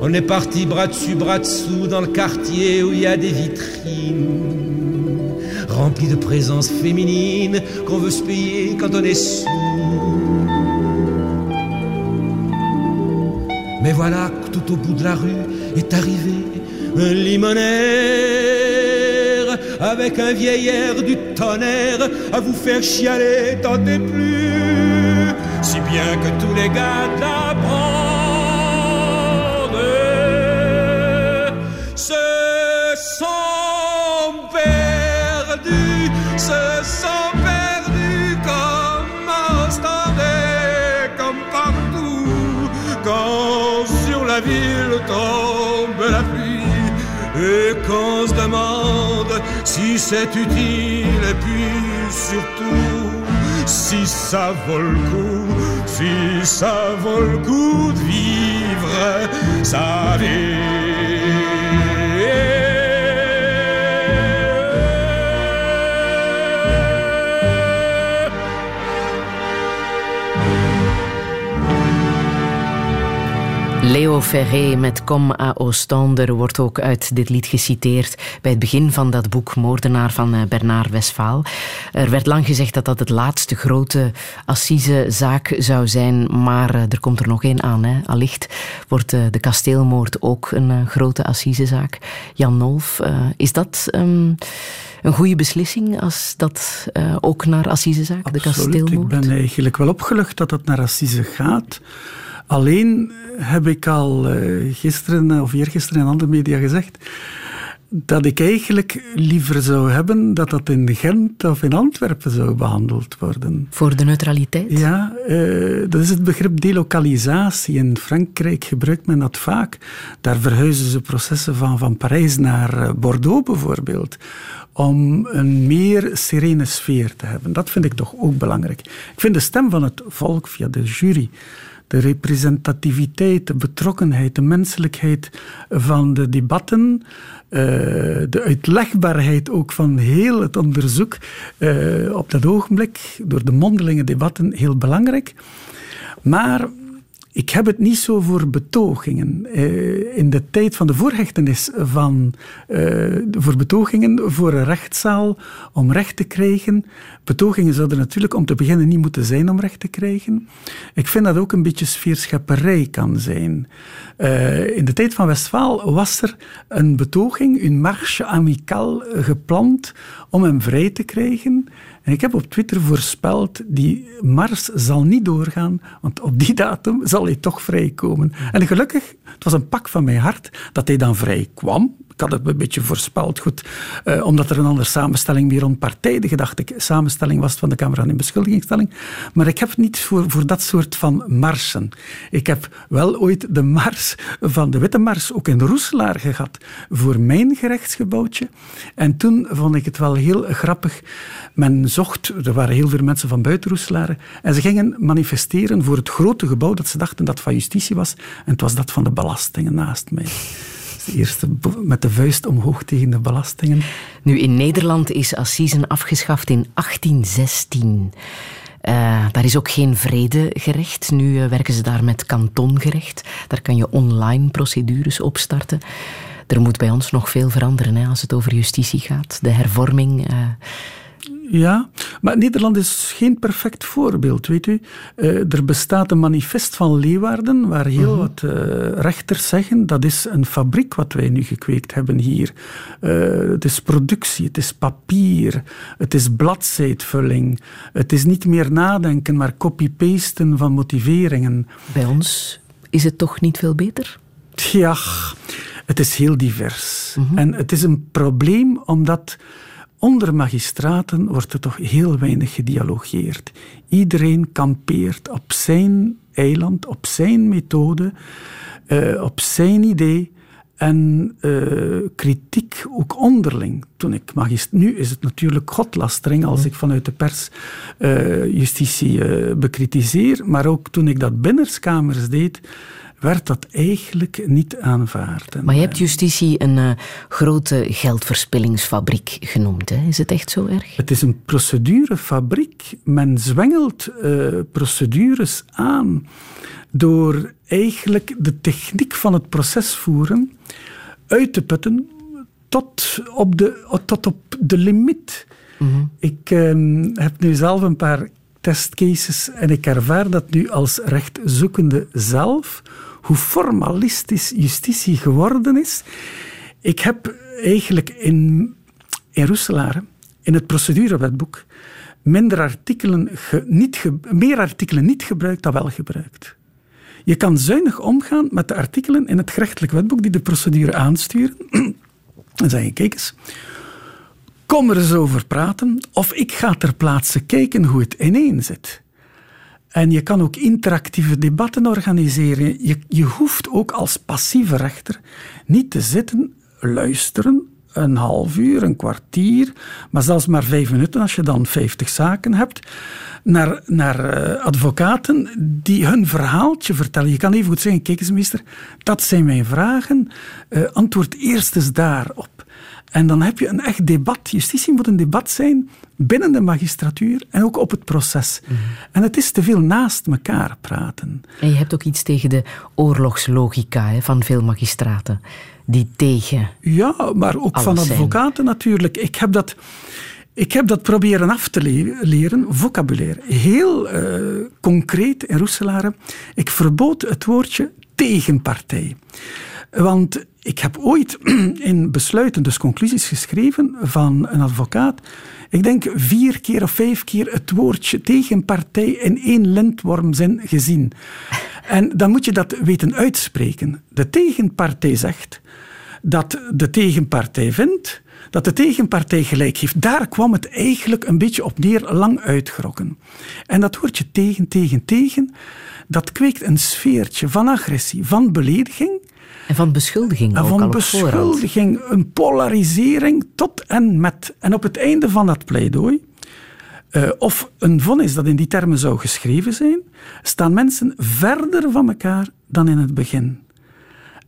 On est parti bras dessus, bras dessous dans le quartier où il y a des vitrines rempli de présence féminine qu'on veut se payer quand on est sous. Mais voilà que tout au bout de la rue est arrivé un limonaire avec un vieil du tonnerre à vous faire chialer, tentez plus, si bien que tous les gars de la tombe la pluie et qu'on se demande si c'est utile et puis surtout si ça vaut le coup, si ça vaut le coup de vivre sa vie.
Leo Ferré met Kom à Ostende wordt ook uit dit lied geciteerd bij het begin van dat boek Moordenaar van eh, Bernard Westphal. Er werd lang gezegd dat dat het laatste grote assisezaak zou zijn, maar eh, er komt er nog één aan. Hè. Allicht wordt eh, de kasteelmoord ook een grote assisezaak. Jan Nolf, is dat... Um, een goede beslissing als dat uh, ook naar assisezaak, de kasteelmoord?
Ik ben eigenlijk wel opgelucht dat het naar assise gaat. Alleen heb ik al uh, gisteren of eergisteren in andere media gezegd. dat ik eigenlijk liever zou hebben dat dat in Gent of in Antwerpen zou behandeld worden.
Voor de neutraliteit?
Ja, uh, dat is het begrip delocalisatie. In Frankrijk gebruikt men dat vaak. Daar verhuizen ze processen van, van Parijs naar eh, Bordeaux bijvoorbeeld om een meer serene sfeer te hebben. Dat vind ik toch ook belangrijk. Ik vind de stem van het volk via de jury de representativiteit, de betrokkenheid, de menselijkheid van de debatten, uh, de uitlegbaarheid ook van heel het onderzoek uh, op dat ogenblik, door de mondelinge debatten, heel belangrijk. Maar ik heb het niet zo voor betogingen. Uh, in de tijd van de voorhechtenis van, uh, voor betogingen voor een rechtszaal om recht te krijgen. Betogingen zouden natuurlijk om te beginnen niet moeten zijn om recht te krijgen. Ik vind dat ook een beetje sfeerschepperij kan zijn. Uh, in de tijd van Westfaal was er een betoging, een marche amical gepland om hem vrij te krijgen. En ik heb op Twitter voorspeld, die mars zal niet doorgaan, want op die datum zal hij toch vrijkomen. En gelukkig, het was een pak van mijn hart dat hij dan vrij kwam ik had het een beetje voorspeld, goed, uh, omdat er een andere samenstelling meer onpartijdige, dacht ik, samenstelling was van de Kamer in beschuldigingsstelling. Maar ik heb niet voor, voor dat soort van marsen. Ik heb wel ooit de mars van de Witte Mars ook in Roeselaar gehad voor mijn gerechtsgebouwtje. En toen vond ik het wel heel grappig. Men zocht, er waren heel veel mensen van buiten Roeselaar, en ze gingen manifesteren voor het grote gebouw dat ze dachten dat van justitie was. En het was dat van de belastingen naast mij de eerste met de vuist omhoog tegen de belastingen.
Nu, in Nederland is Assisen afgeschaft in 1816. Uh, daar is ook geen vredegerecht. Nu uh, werken ze daar met kantongerecht. Daar kan je online procedures opstarten. Er moet bij ons nog veel veranderen hè, als het over justitie gaat. De hervorming. Uh,
ja, maar Nederland is geen perfect voorbeeld, weet u. Uh, er bestaat een manifest van Leeuwarden waar heel uh wat uh, rechters zeggen dat is een fabriek wat wij nu gekweekt hebben hier. Uh, het is productie, het is papier, het is bladzijtvulling. Het is niet meer nadenken, maar copy-pasten van motiveringen.
Bij ons is het toch niet veel beter?
Ja, het is heel divers. -huh. En het is een probleem omdat onder magistraten wordt er toch heel weinig gedialogeerd. Iedereen kampeert op zijn eiland, op zijn methode, uh, op zijn idee. En uh, kritiek ook onderling. Toen ik magist nu is het natuurlijk godlastering als ik vanuit de pers uh, justitie bekritiseer. Maar ook toen ik dat binnenskamers deed, werd dat eigenlijk niet aanvaard.
Maar je hebt justitie een uh, grote geldverspillingsfabriek genoemd. Hè? Is het echt zo erg?
Het is een procedurefabriek. Men zwengelt uh, procedures aan door eigenlijk de techniek van het proces voeren uit te putten tot op de, tot op de limiet. Mm -hmm. Ik uh, heb nu zelf een paar testcases en ik ervaar dat nu als rechtzoekende zelf hoe formalistisch justitie geworden is. Ik heb eigenlijk in, in in het procedurewetboek, minder artikelen niet meer artikelen niet gebruikt dan wel gebruikt. Je kan zuinig omgaan met de artikelen in het gerechtelijk wetboek die de procedure aansturen. Zeg je, kijk eens, kom er eens over praten of ik ga ter plaatse kijken hoe het ineen zit. En je kan ook interactieve debatten organiseren. Je, je hoeft ook als passieve rechter niet te zitten, luisteren, een half uur, een kwartier, maar zelfs maar vijf minuten als je dan vijftig zaken hebt, naar, naar uh, advocaten die hun verhaaltje vertellen. Je kan even goed zeggen, kijk eens meester, dat zijn mijn vragen, uh, antwoord eerst eens daarop. En dan heb je een echt debat. Justitie moet een debat zijn binnen de magistratuur en ook op het proces. Mm. En het is te veel naast elkaar praten.
En je hebt ook iets tegen de oorlogslogica hè, van veel magistraten. Die tegen.
Ja, maar ook van advocaten zijn. natuurlijk. Ik heb dat. Ik heb dat proberen af te le leren, vocabulaire. Heel uh, concreet in Roeselare. Ik verbood het woordje tegenpartij. Want ik heb ooit in besluiten, dus conclusies geschreven van een advocaat. Ik denk vier keer of vijf keer het woordje tegenpartij in één lintwormzin gezien. En dan moet je dat weten uitspreken. De tegenpartij zegt. dat de tegenpartij vindt dat de tegenpartij gelijk heeft. Daar kwam het eigenlijk een beetje op neer, lang uitgerokken. En dat woordje tegen, tegen, tegen, dat kweekt een sfeertje van agressie, van belediging.
En van beschuldiging
en
ook
van
al
beschuldiging, een polarisering tot en met. En op het einde van dat pleidooi, uh, of een vonnis dat in die termen zou geschreven zijn, staan mensen verder van elkaar dan in het begin.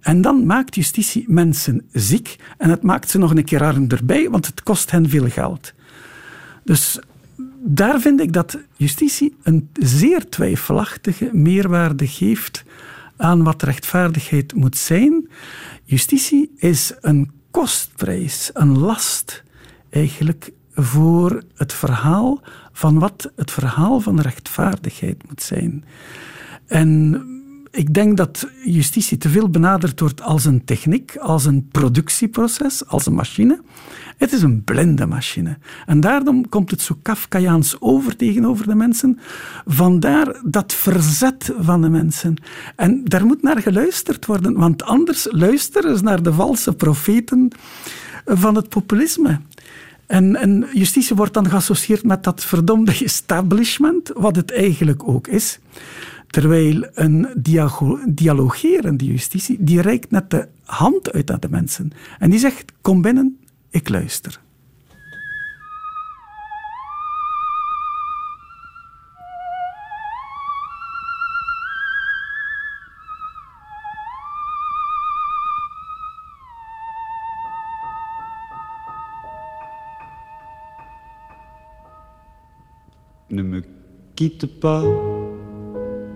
En dan maakt justitie mensen ziek en het maakt ze nog een keer arm erbij, want het kost hen veel geld. Dus daar vind ik dat justitie een zeer twijfelachtige meerwaarde geeft aan wat rechtvaardigheid moet zijn. Justitie is een kostprijs, een last eigenlijk voor het verhaal van wat het verhaal van rechtvaardigheid moet zijn. En ik denk dat justitie te veel benaderd wordt als een techniek, als een productieproces, als een machine. Het is een blinde machine. En daarom komt het zo Kafkaiaans over tegenover de mensen. Vandaar dat verzet van de mensen. En daar moet naar geluisterd worden, want anders luisteren ze naar de valse profeten van het populisme. En, en, justitie wordt dan geassocieerd met dat verdomde establishment, wat het eigenlijk ook is. Terwijl een dialogerende justitie, die reikt net de hand uit aan de mensen. En die zegt, kom binnen, ik luister.
Ne me quitte pas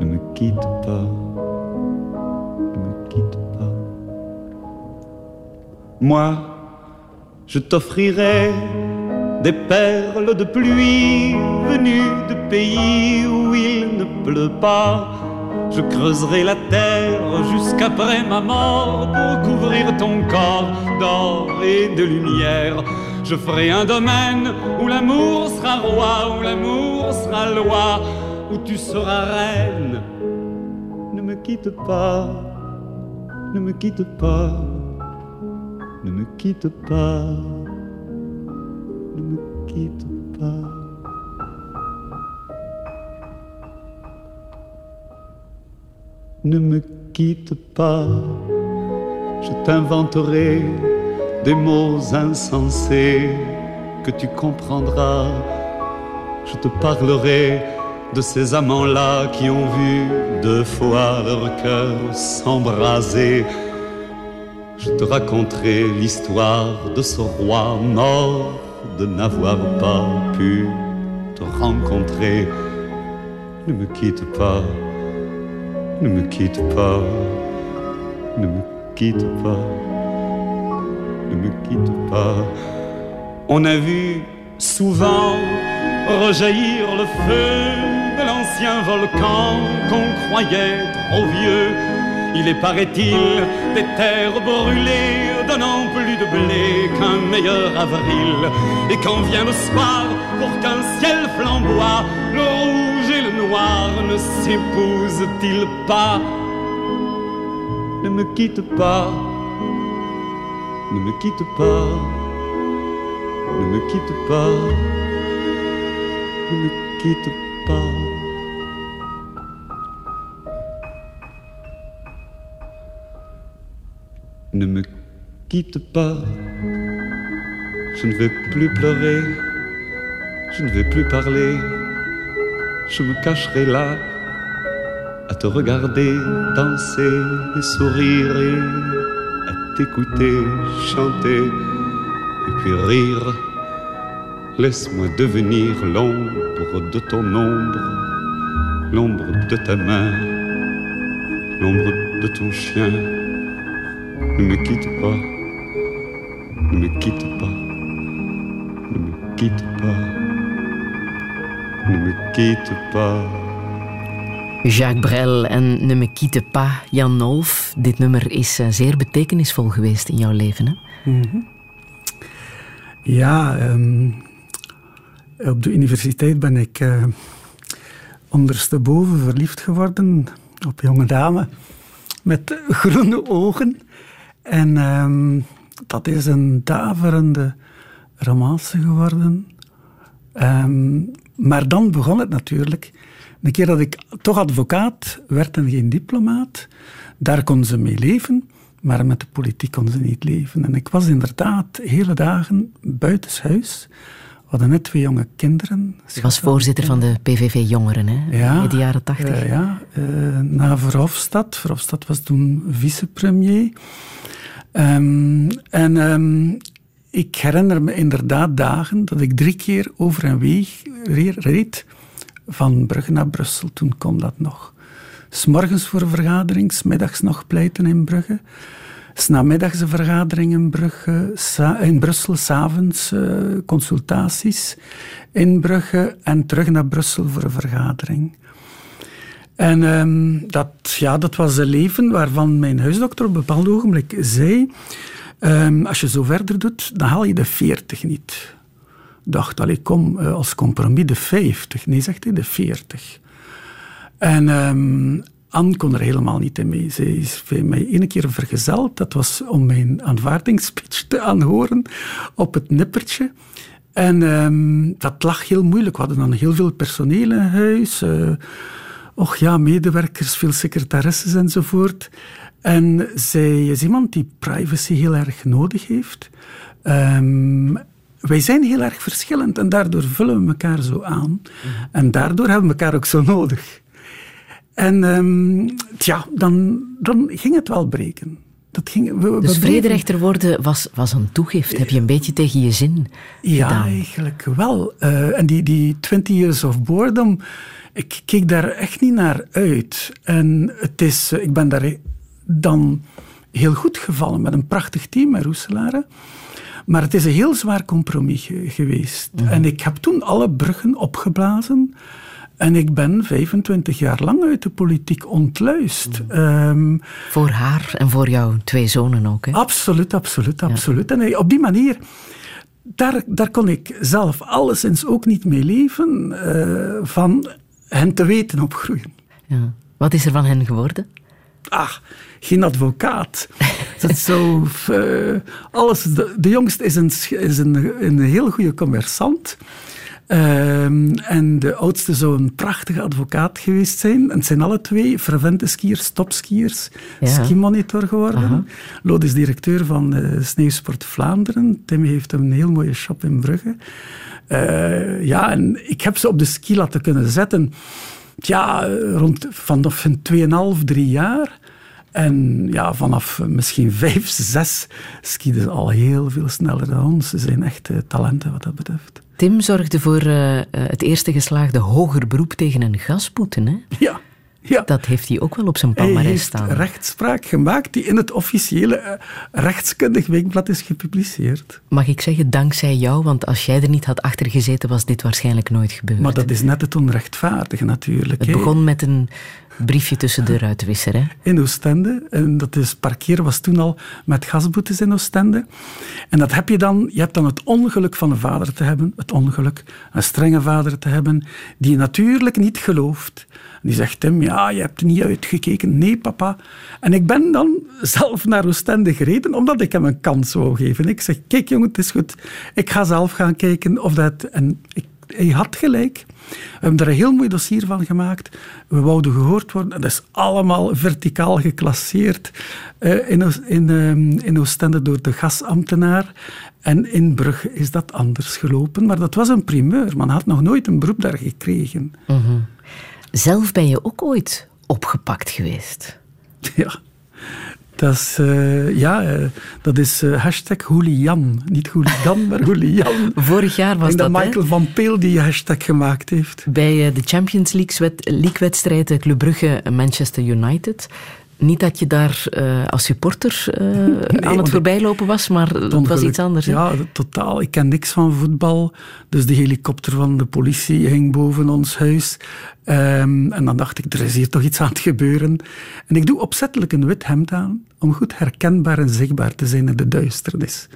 ne me quitte pas, ne me quitte pas. Moi, je t'offrirai des perles de pluie venues de pays où il ne pleut pas. Je creuserai la terre jusqu'après ma mort pour couvrir ton corps d'or et de lumière. Je ferai un domaine où l'amour sera roi, où l'amour sera loi où tu seras reine. Ne me quitte pas, ne me quitte pas, ne me quitte pas, ne me quitte pas. Ne me quitte pas, je t'inventerai des mots insensés que tu comprendras. Je te parlerai de ces amants-là qui ont vu deux fois leur cœur s'embraser. Je te raconterai l'histoire de ce roi mort de n'avoir pas pu te rencontrer. Ne me quitte pas, ne me quitte pas, ne me quitte pas, ne me quitte pas. On a vu souvent rejaillir le feu de l'ancien volcan qu'on croyait trop vieux. Il est, paraît-il, des terres brûlées, donnant plus de blé qu'un meilleur avril. Et quand vient le soir, pour qu'un ciel flamboie, le rouge et le noir ne s'épousent-ils pas? Ne me quitte pas, ne me quitte pas, ne me quitte pas, ne me quitte pas. Ne me quitte pas, je ne vais plus pleurer, je ne vais plus parler, je me cacherai là à te regarder danser et sourire et à t'écouter chanter et puis rire. Laisse-moi devenir l'ombre de ton ombre, l'ombre de ta main, l'ombre de ton chien Ne me quitte pas, ne me quitte pas, ne me quitte pas, ne me quitte pas.
Jacques Brel en Ne me quitte pas, Jan Nolf. Dit nummer is eh, zeer betekenisvol geweest in jouw leven, hè?
Mhm. Ja, ehm, op de universiteit ben ik uh, ondersteboven verliefd geworden op jonge dame met groene ogen. En ehm, dat is een daverende romance geworden. Ehm, maar dan begon het natuurlijk. Een keer dat ik toch advocaat werd en geen diplomaat, daar kon ze mee leven, maar met de politiek kon ze niet leven. En ik was inderdaad hele dagen buitenshuis. We hadden net twee jonge kinderen.
Je was voorzitter van de PVV Jongeren, hè?
Ja,
in de jaren tachtig.
Uh, ja, uh, na Verhofstadt. Verhofstadt was toen vicepremier. Um, en um, ik herinner me inderdaad dagen dat ik drie keer over en weer reed van Brugge naar Brussel. Toen kon dat nog. S'morgens voor een vergadering, smiddags nog pleiten in Brugge. S'namiddags een vergadering in, Brugge, in Brussel, s'avonds uh, consultaties in Brugge en terug naar Brussel voor een vergadering. En um, dat, ja, dat was een leven waarvan mijn huisdokter op een bepaald ogenblik zei... Um, als je zo verder doet, dan haal je de 40 niet. Dacht, allee, kom, uh, als compromis de 50. Nee, zegt hij, de 40. En um, Anne kon er helemaal niet in mee. Ze is mij één keer vergezeld. Dat was om mijn aanvaardingsspeech te aanhoren op het nippertje. En um, dat lag heel moeilijk. We hadden dan heel veel personeel in huis. Uh, och ja, medewerkers, veel secretaresses enzovoort. En zij is iemand die privacy heel erg nodig heeft. Um, wij zijn heel erg verschillend en daardoor vullen we elkaar zo aan. Mm -hmm. En daardoor hebben we elkaar ook zo nodig. En um, tja, dan, dan ging het wel breken. Dat ging, we, we
dus vrederechter worden was, was een toegift. Heb je een beetje tegen je zin
Ja,
gedaan?
eigenlijk wel. Uh, en die, die 20 years of boredom, ik keek daar echt niet naar uit. En het is, ik ben daar dan heel goed gevallen met een prachtig team met Roeselare. Maar het is een heel zwaar compromis geweest. Mm -hmm. En ik heb toen alle bruggen opgeblazen. En ik ben 25 jaar lang uit de politiek ontluist. Mm. Um,
voor haar en voor jouw twee zonen ook, hè?
Absoluut, absoluut, absoluut. Ja. En op die manier, daar, daar kon ik zelf alleszins ook niet mee leven, uh, van hen te weten opgroeien.
Ja. Wat is er van hen geworden?
Ah, geen advocaat. dat zo, uh, alles, de, de, jongste is een, is een, een heel goede commerçant. Um, en de oudste zou een prachtige advocaat geweest zijn. En het zijn alle twee fervente skiers, topskiers, ja. skimonitor geworden. Aha. Lode is directeur van uh, Sneeuwsport Vlaanderen. Tim heeft een heel mooie shop in Brugge. Uh, ja, en ik heb ze op de ski laten kunnen zetten. Ja, rond vanaf hun 2,5, 3 jaar. En ja, vanaf misschien vijf, zes skieden ze al heel veel sneller dan ons. Ze zijn echt talenten wat dat betreft.
Tim zorgde voor uh, het eerste geslaagde hoger beroep tegen een gasboete, hè?
Ja. Ja.
Dat heeft hij ook wel op zijn palmarès staan.
Hij heeft rechtspraak gemaakt die in het officiële uh, rechtskundig weekblad is gepubliceerd.
Mag ik zeggen, dankzij jou, want als jij er niet had achter gezeten, was dit waarschijnlijk nooit gebeurd.
Maar dat is net het onrechtvaardige natuurlijk.
Het begon met een briefje tussen de ruitwisser. Hè?
In Oostende. En dat is, parkeren was toen al met gasboetes in Oostende. En dat heb je dan, je hebt dan het ongeluk van een vader te hebben, het ongeluk, een strenge vader te hebben, die natuurlijk niet gelooft. Die zegt hem, ja, je hebt er niet uitgekeken. Nee, papa. En ik ben dan zelf naar Oostende gereden, omdat ik hem een kans wou geven. Ik zeg, kijk jongen, het is goed. Ik ga zelf gaan kijken of dat... En ik, hij had gelijk. We hebben er een heel mooi dossier van gemaakt. We wouden gehoord worden. Dat is allemaal verticaal geclasseerd uh, in, in, uh, in Oostende door de gasambtenaar. En in Brugge is dat anders gelopen. Maar dat was een primeur. Man had nog nooit een beroep daar gekregen.
Mm -hmm. Zelf ben je ook ooit opgepakt geweest.
Ja. Dat is, uh, ja, uh, dat is uh, hashtag Hooligan. Niet Hooligan, maar Hooligan.
Vorig jaar was
en
dat,
dat Michael van Peel die hashtag gemaakt heeft.
Bij de Champions League-wedstrijd Club Brugge-Manchester United Niet dat je daar uh, als supporter uh, nee, aan het voorbijlopen was, maar het was iets anders. Hè?
Ja, totaal. Ik ken niks van voetbal. Dus de helikopter van de politie ging boven ons huis. Um, en dan dacht ik, er is hier toch iets aan het gebeuren. En ik doe opzettelijk een wit hemd aan, om goed herkenbaar en zichtbaar te zijn in de duisternis.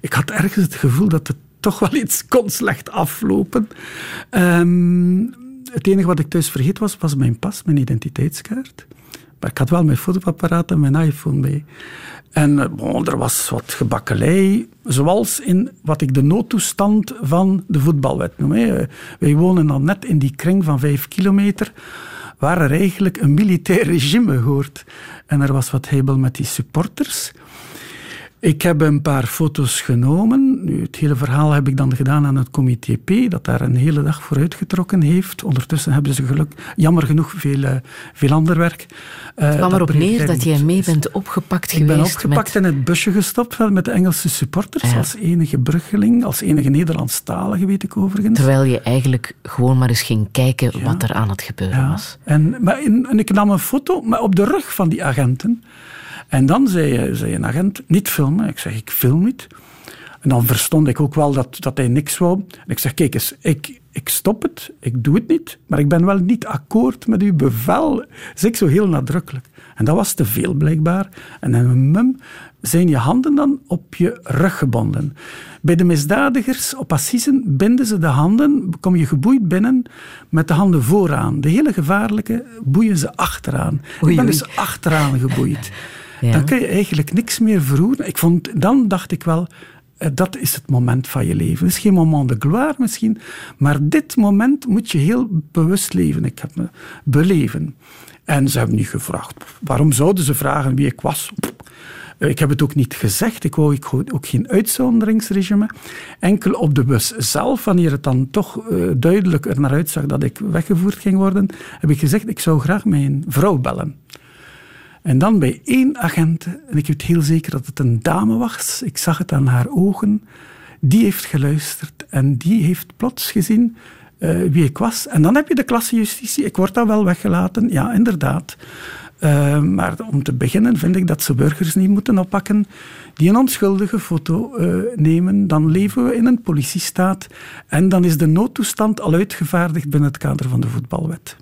Ik had ergens het gevoel dat het toch wel iets kon slecht aflopen. Um, het enige wat ik thuis vergeten was, was mijn pas, mijn identiteitskaart. Maar ik had wel mijn fotoapparaat en mijn iPhone mee. En eh, bon, er was wat gebakkelei, zoals in wat ik de noodtoestand van de voetbalwet noem. Hè. Wij wonen dan net in die kring van vijf kilometer, waar er eigenlijk een militair regime hoort. En er was wat hebel met die supporters. Ik heb een paar foto's genomen. Nu, het hele verhaal heb ik dan gedaan aan het comité P, dat daar een hele dag voor uitgetrokken heeft. Ondertussen hebben ze geluk, jammer genoeg veel, uh, veel ander werk.
Uh, het kwam erop neer dat jij mee bent opgepakt
ik
geweest.
Ik ben opgepakt met... in het busje gestopt met de Engelse supporters, als enige bruggeling, als enige Nederlandstalige, weet ik overigens.
Terwijl je eigenlijk gewoon maar eens ging kijken wat er aan het gebeuren ja. was.
En, maar in, en ik nam een foto, maar op de rug van die agenten. En dan zei, zei een agent, niet filmen. Ik zeg, ik film niet. En dan verstond ik ook wel dat, dat hij niks wou. En ik zeg, kijk eens, ik, ik stop het, ik doe het niet, maar ik ben wel niet akkoord met uw bevel. Zeg ik zo heel nadrukkelijk. En dat was te veel blijkbaar. En in een mum zijn je handen dan op je rug gebonden. Bij de misdadigers op assisen binden ze de handen, kom je geboeid binnen met de handen vooraan. De hele gevaarlijke boeien ze achteraan. Oei, ik ben dus achteraan geboeid. Dan kun je eigenlijk niks meer verroeren. Ik vond, dan dacht ik wel, eh, dat is het moment van je leven. Het is geen moment de gloire misschien, maar dit moment moet je heel bewust leven. Ik heb me beleven. En ze hebben nu gevraagd, waarom zouden ze vragen wie ik was? Eh, ik heb het ook niet gezegd. Ik wou ook geen uitzonderingsregime. Enkel op de bus zelf, wanneer het dan toch uh, duidelijk er naar uitzag dat ik weggevoerd ging worden, heb ik gezegd, ik zou graag mijn vrouw bellen. En dan bij één agent, en ik weet heel zeker dat het een dame was, ik zag het aan haar ogen, die heeft geluisterd en die heeft plots gezien uh, wie ik was. En dan heb je de klassejustitie. Ik word dan wel weggelaten, ja, inderdaad. Uh, maar om te beginnen vind ik dat ze burgers niet moeten oppakken die een onschuldige foto uh, nemen. Dan leven we in een politiestaat en dan is de noodtoestand al uitgevaardigd binnen het kader van de voetbalwet.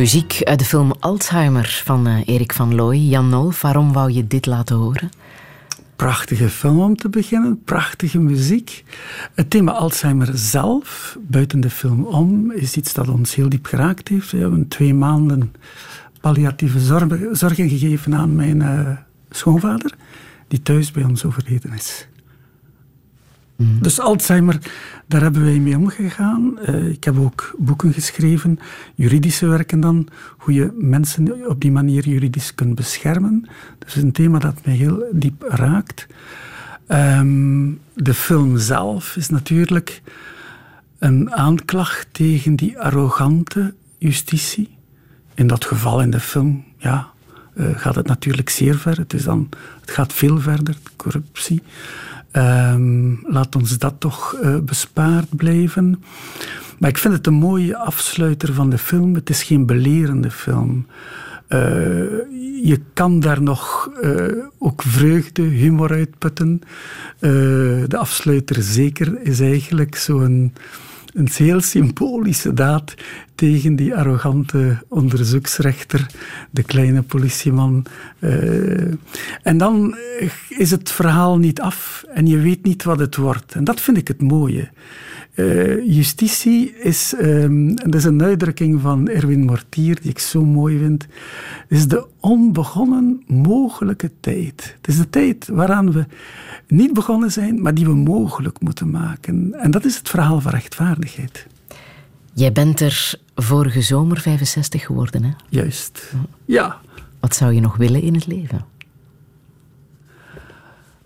Muziek uit de film Alzheimer van uh, Erik van Looy. Jan Nolf, waarom wou je dit laten horen?
Prachtige film om te beginnen, prachtige muziek. Het thema Alzheimer zelf, buiten de film om, is iets dat ons heel diep geraakt heeft. We hebben twee maanden palliatieve zorgen, gegeven aan mijn uh, schoonvader, die thuis bij ons overleden is. Mhm. Dus Alzheimer, daar hebben wij mee omgegaan. Uh, ik heb ook boeken geschreven, juridische werken dan, hoe je mensen op die manier juridisch kunt beschermen. Is een thema dat mij heel diep raakt. Um, de film zelf is natuurlijk een aanklacht tegen die arrogante justitie. In dat geval in de film, ja, uh, gaat het natuurlijk zeer ver. Het, is dan, het gaat veel verder, corruptie. Um, laat ons dat toch uh, bespaard blijven. Maar ik vind het een mooie afsluiter van de film. Het is geen belerende film. Uh, je kan daar nog uh, ook vreugde, humor uitputten. de afsluiter zeker is eigenlijk zo'n een heel symbolische daad tegen die arrogante onderzoeksrechter, de kleine politieman. Uh, en dan is het verhaal niet af en je weet niet wat het wordt. En dat vind ik het mooie. Uh, justitie is, um, dat is een uitdrukking van Erwin Mortier, die ik zo mooi vind, is de onbegonnen mogelijke tijd. Het is de tijd waaraan we niet begonnen zijn, maar die we mogelijk moeten maken. En dat is het verhaal van rechtvaardigheid.
Jij bent er vorige zomer 65 geworden, hè?
Juist, ja.
Wat zou je nog willen in het leven?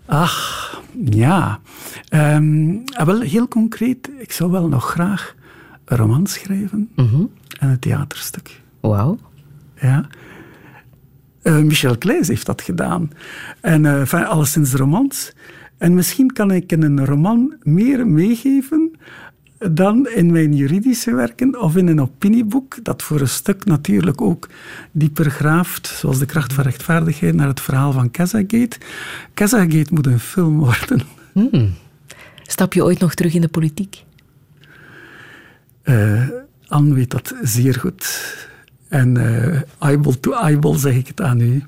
Ach, ja. Um, wel, heel concreet, ik zou wel nog graag een roman schrijven
mm
en een theaterstuk.
Wauw.
Ja. Uh, Michel Kleijs heeft dat gedaan. En uh, alleszins romans. En misschien kan ik in een roman meer meegeven dan in mijn juridische werken of in een opinieboek, dat voor een stuk natuurlijk ook dieper graaft, zoals de kracht van rechtvaardigheid, naar het verhaal van Casagate. Casagate moet een film worden.
Hmm. Stap je ooit nog terug in de politiek?
Uh, Anne weet dat zeer goed. En uh, eyeball to eyeball zeg ik het aan u.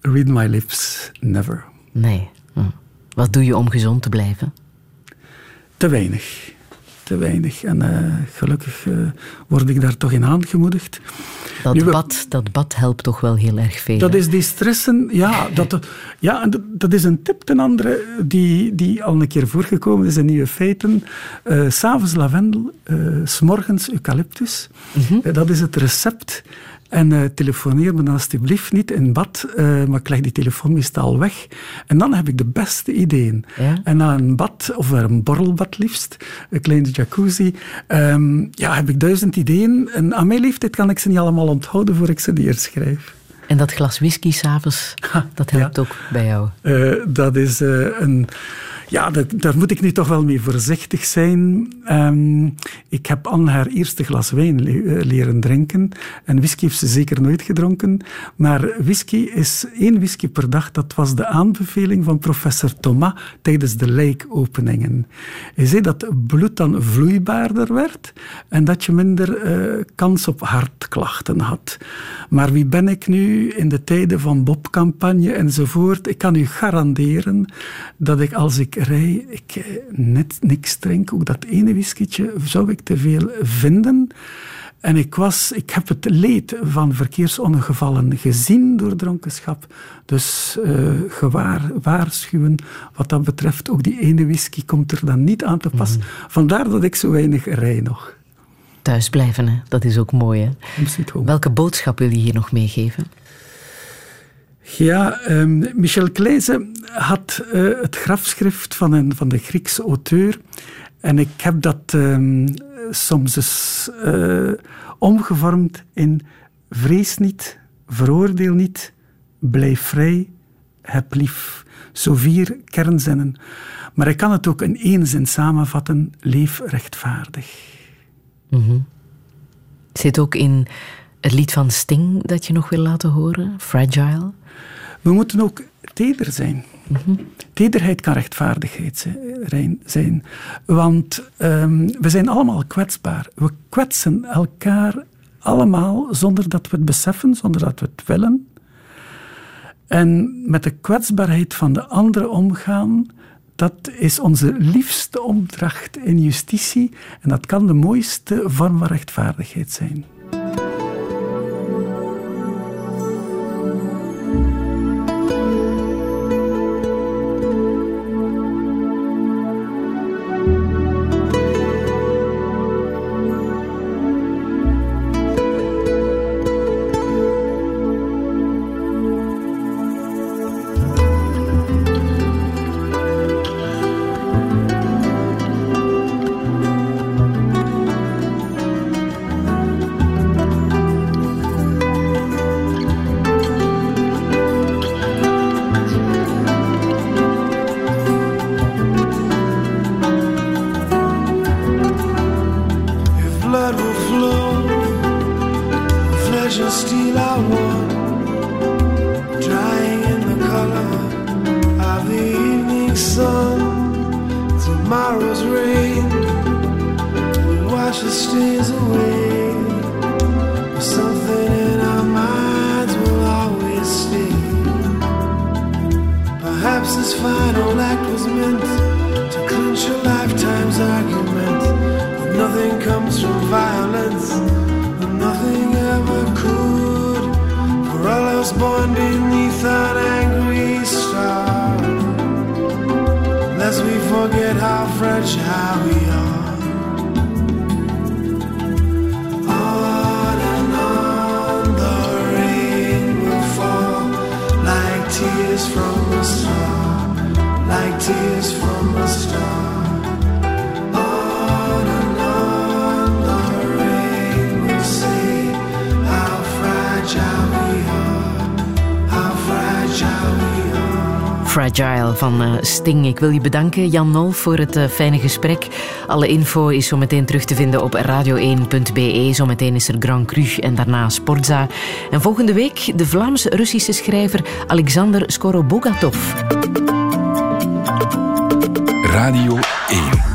Read my lips, never.
Nee. Hm. Wat doe je om gezond te blijven?
Te weinig te weinig. En uh, gelukkig uh, word ik daar toch in aangemoedigd.
Dat, nu, bad, dat bad helpt toch wel heel erg veel.
Dat is die stressen, ja. Dat, ja dat, dat is een tip ten andere die, die al een keer voorgekomen is in Nieuwe Feiten. Uh, S'avonds lavendel, uh, s'morgens eucalyptus. Mm -hmm. dat is het recept en uh, telefoneer me dan alsjeblieft niet in bad, uh, maar ik leg die telefoon meestal weg. En dan heb ik de beste ideeën.
Ja?
En na een bad, of een borrelbad liefst, een kleine jacuzzi, um, ja, heb ik duizend ideeën. En aan mijn leeftijd kan ik ze niet allemaal onthouden voor ik ze eerst schrijf.
En dat glas whisky s'avonds, dat helpt ja. ook bij jou?
Uh, dat is een ja, dat, daar moet ik nu toch wel mee voorzichtig zijn. Um, ik heb Anne haar eerste glas wijn eh, leren drinken. En whisky heeft ze zeker nooit gedronken. Maar whisky is één whisky per dag. Dat was de aanbeveling van professor Thomas tijdens de lijkopeningen. Hij zei dat bloed dan vloeibaarder werd en dat je minder uh, kans op hartklachten had. Maar wie ben ik nu in de tijden van Bob-campagne enzovoort? Ik kan u garanderen dat ik als ik rij, ik eh, net niks drink. Ook dat ene whiskietje zou ik te veel vinden. En ik, was, ik heb het leed van verkeersongevallen gezien door dronkenschap. Dus uh, gewaar, waarschuwen wat dat betreft. Ook die ene whisky komt er dan niet aan te pas. Mm. Vandaar dat ik zo weinig rij nog.
Thuis blijven, hè? dat is ook mooi. Hè? Welke boodschap wil je hier nog meegeven?
Ja, um, Michel Kleijze had uh, het grafschrift van, een, van de Griekse auteur. En ik heb dat um, soms eens uh, omgevormd in vrees niet, veroordeel niet, blijf vrij, heb lief. Zo vier kernzinnen. Maar ik kan het ook in één zin samenvatten, leef rechtvaardig.
Mm. Zit ook in het lied van Sting dat je nog wil laten horen, Fragile?
We moeten ook teder zijn. Mm -hmm. Tederheid kan rechtvaardigheid zijn. Want um, we zijn allemaal kwetsbaar. We kwetsen elkaar
allemaal zonder dat we het beseffen, zonder dat we het willen. En met de kwetsbaarheid van de anderen omgaan, dat is onze liefste opdracht in justitie. En dat kan de mooiste vorm van rechtvaardigheid zijn. Ik wil je bedanken, Jan Nol, voor het eh, fijne gesprek. Alle info is zo meteen terug te vinden op radio1.be. Zometeen is er Grand Cru en daarna Sportza. En volgende week de Vlaams-Russische schrijver Alexander Skorobogatov.
Radio 1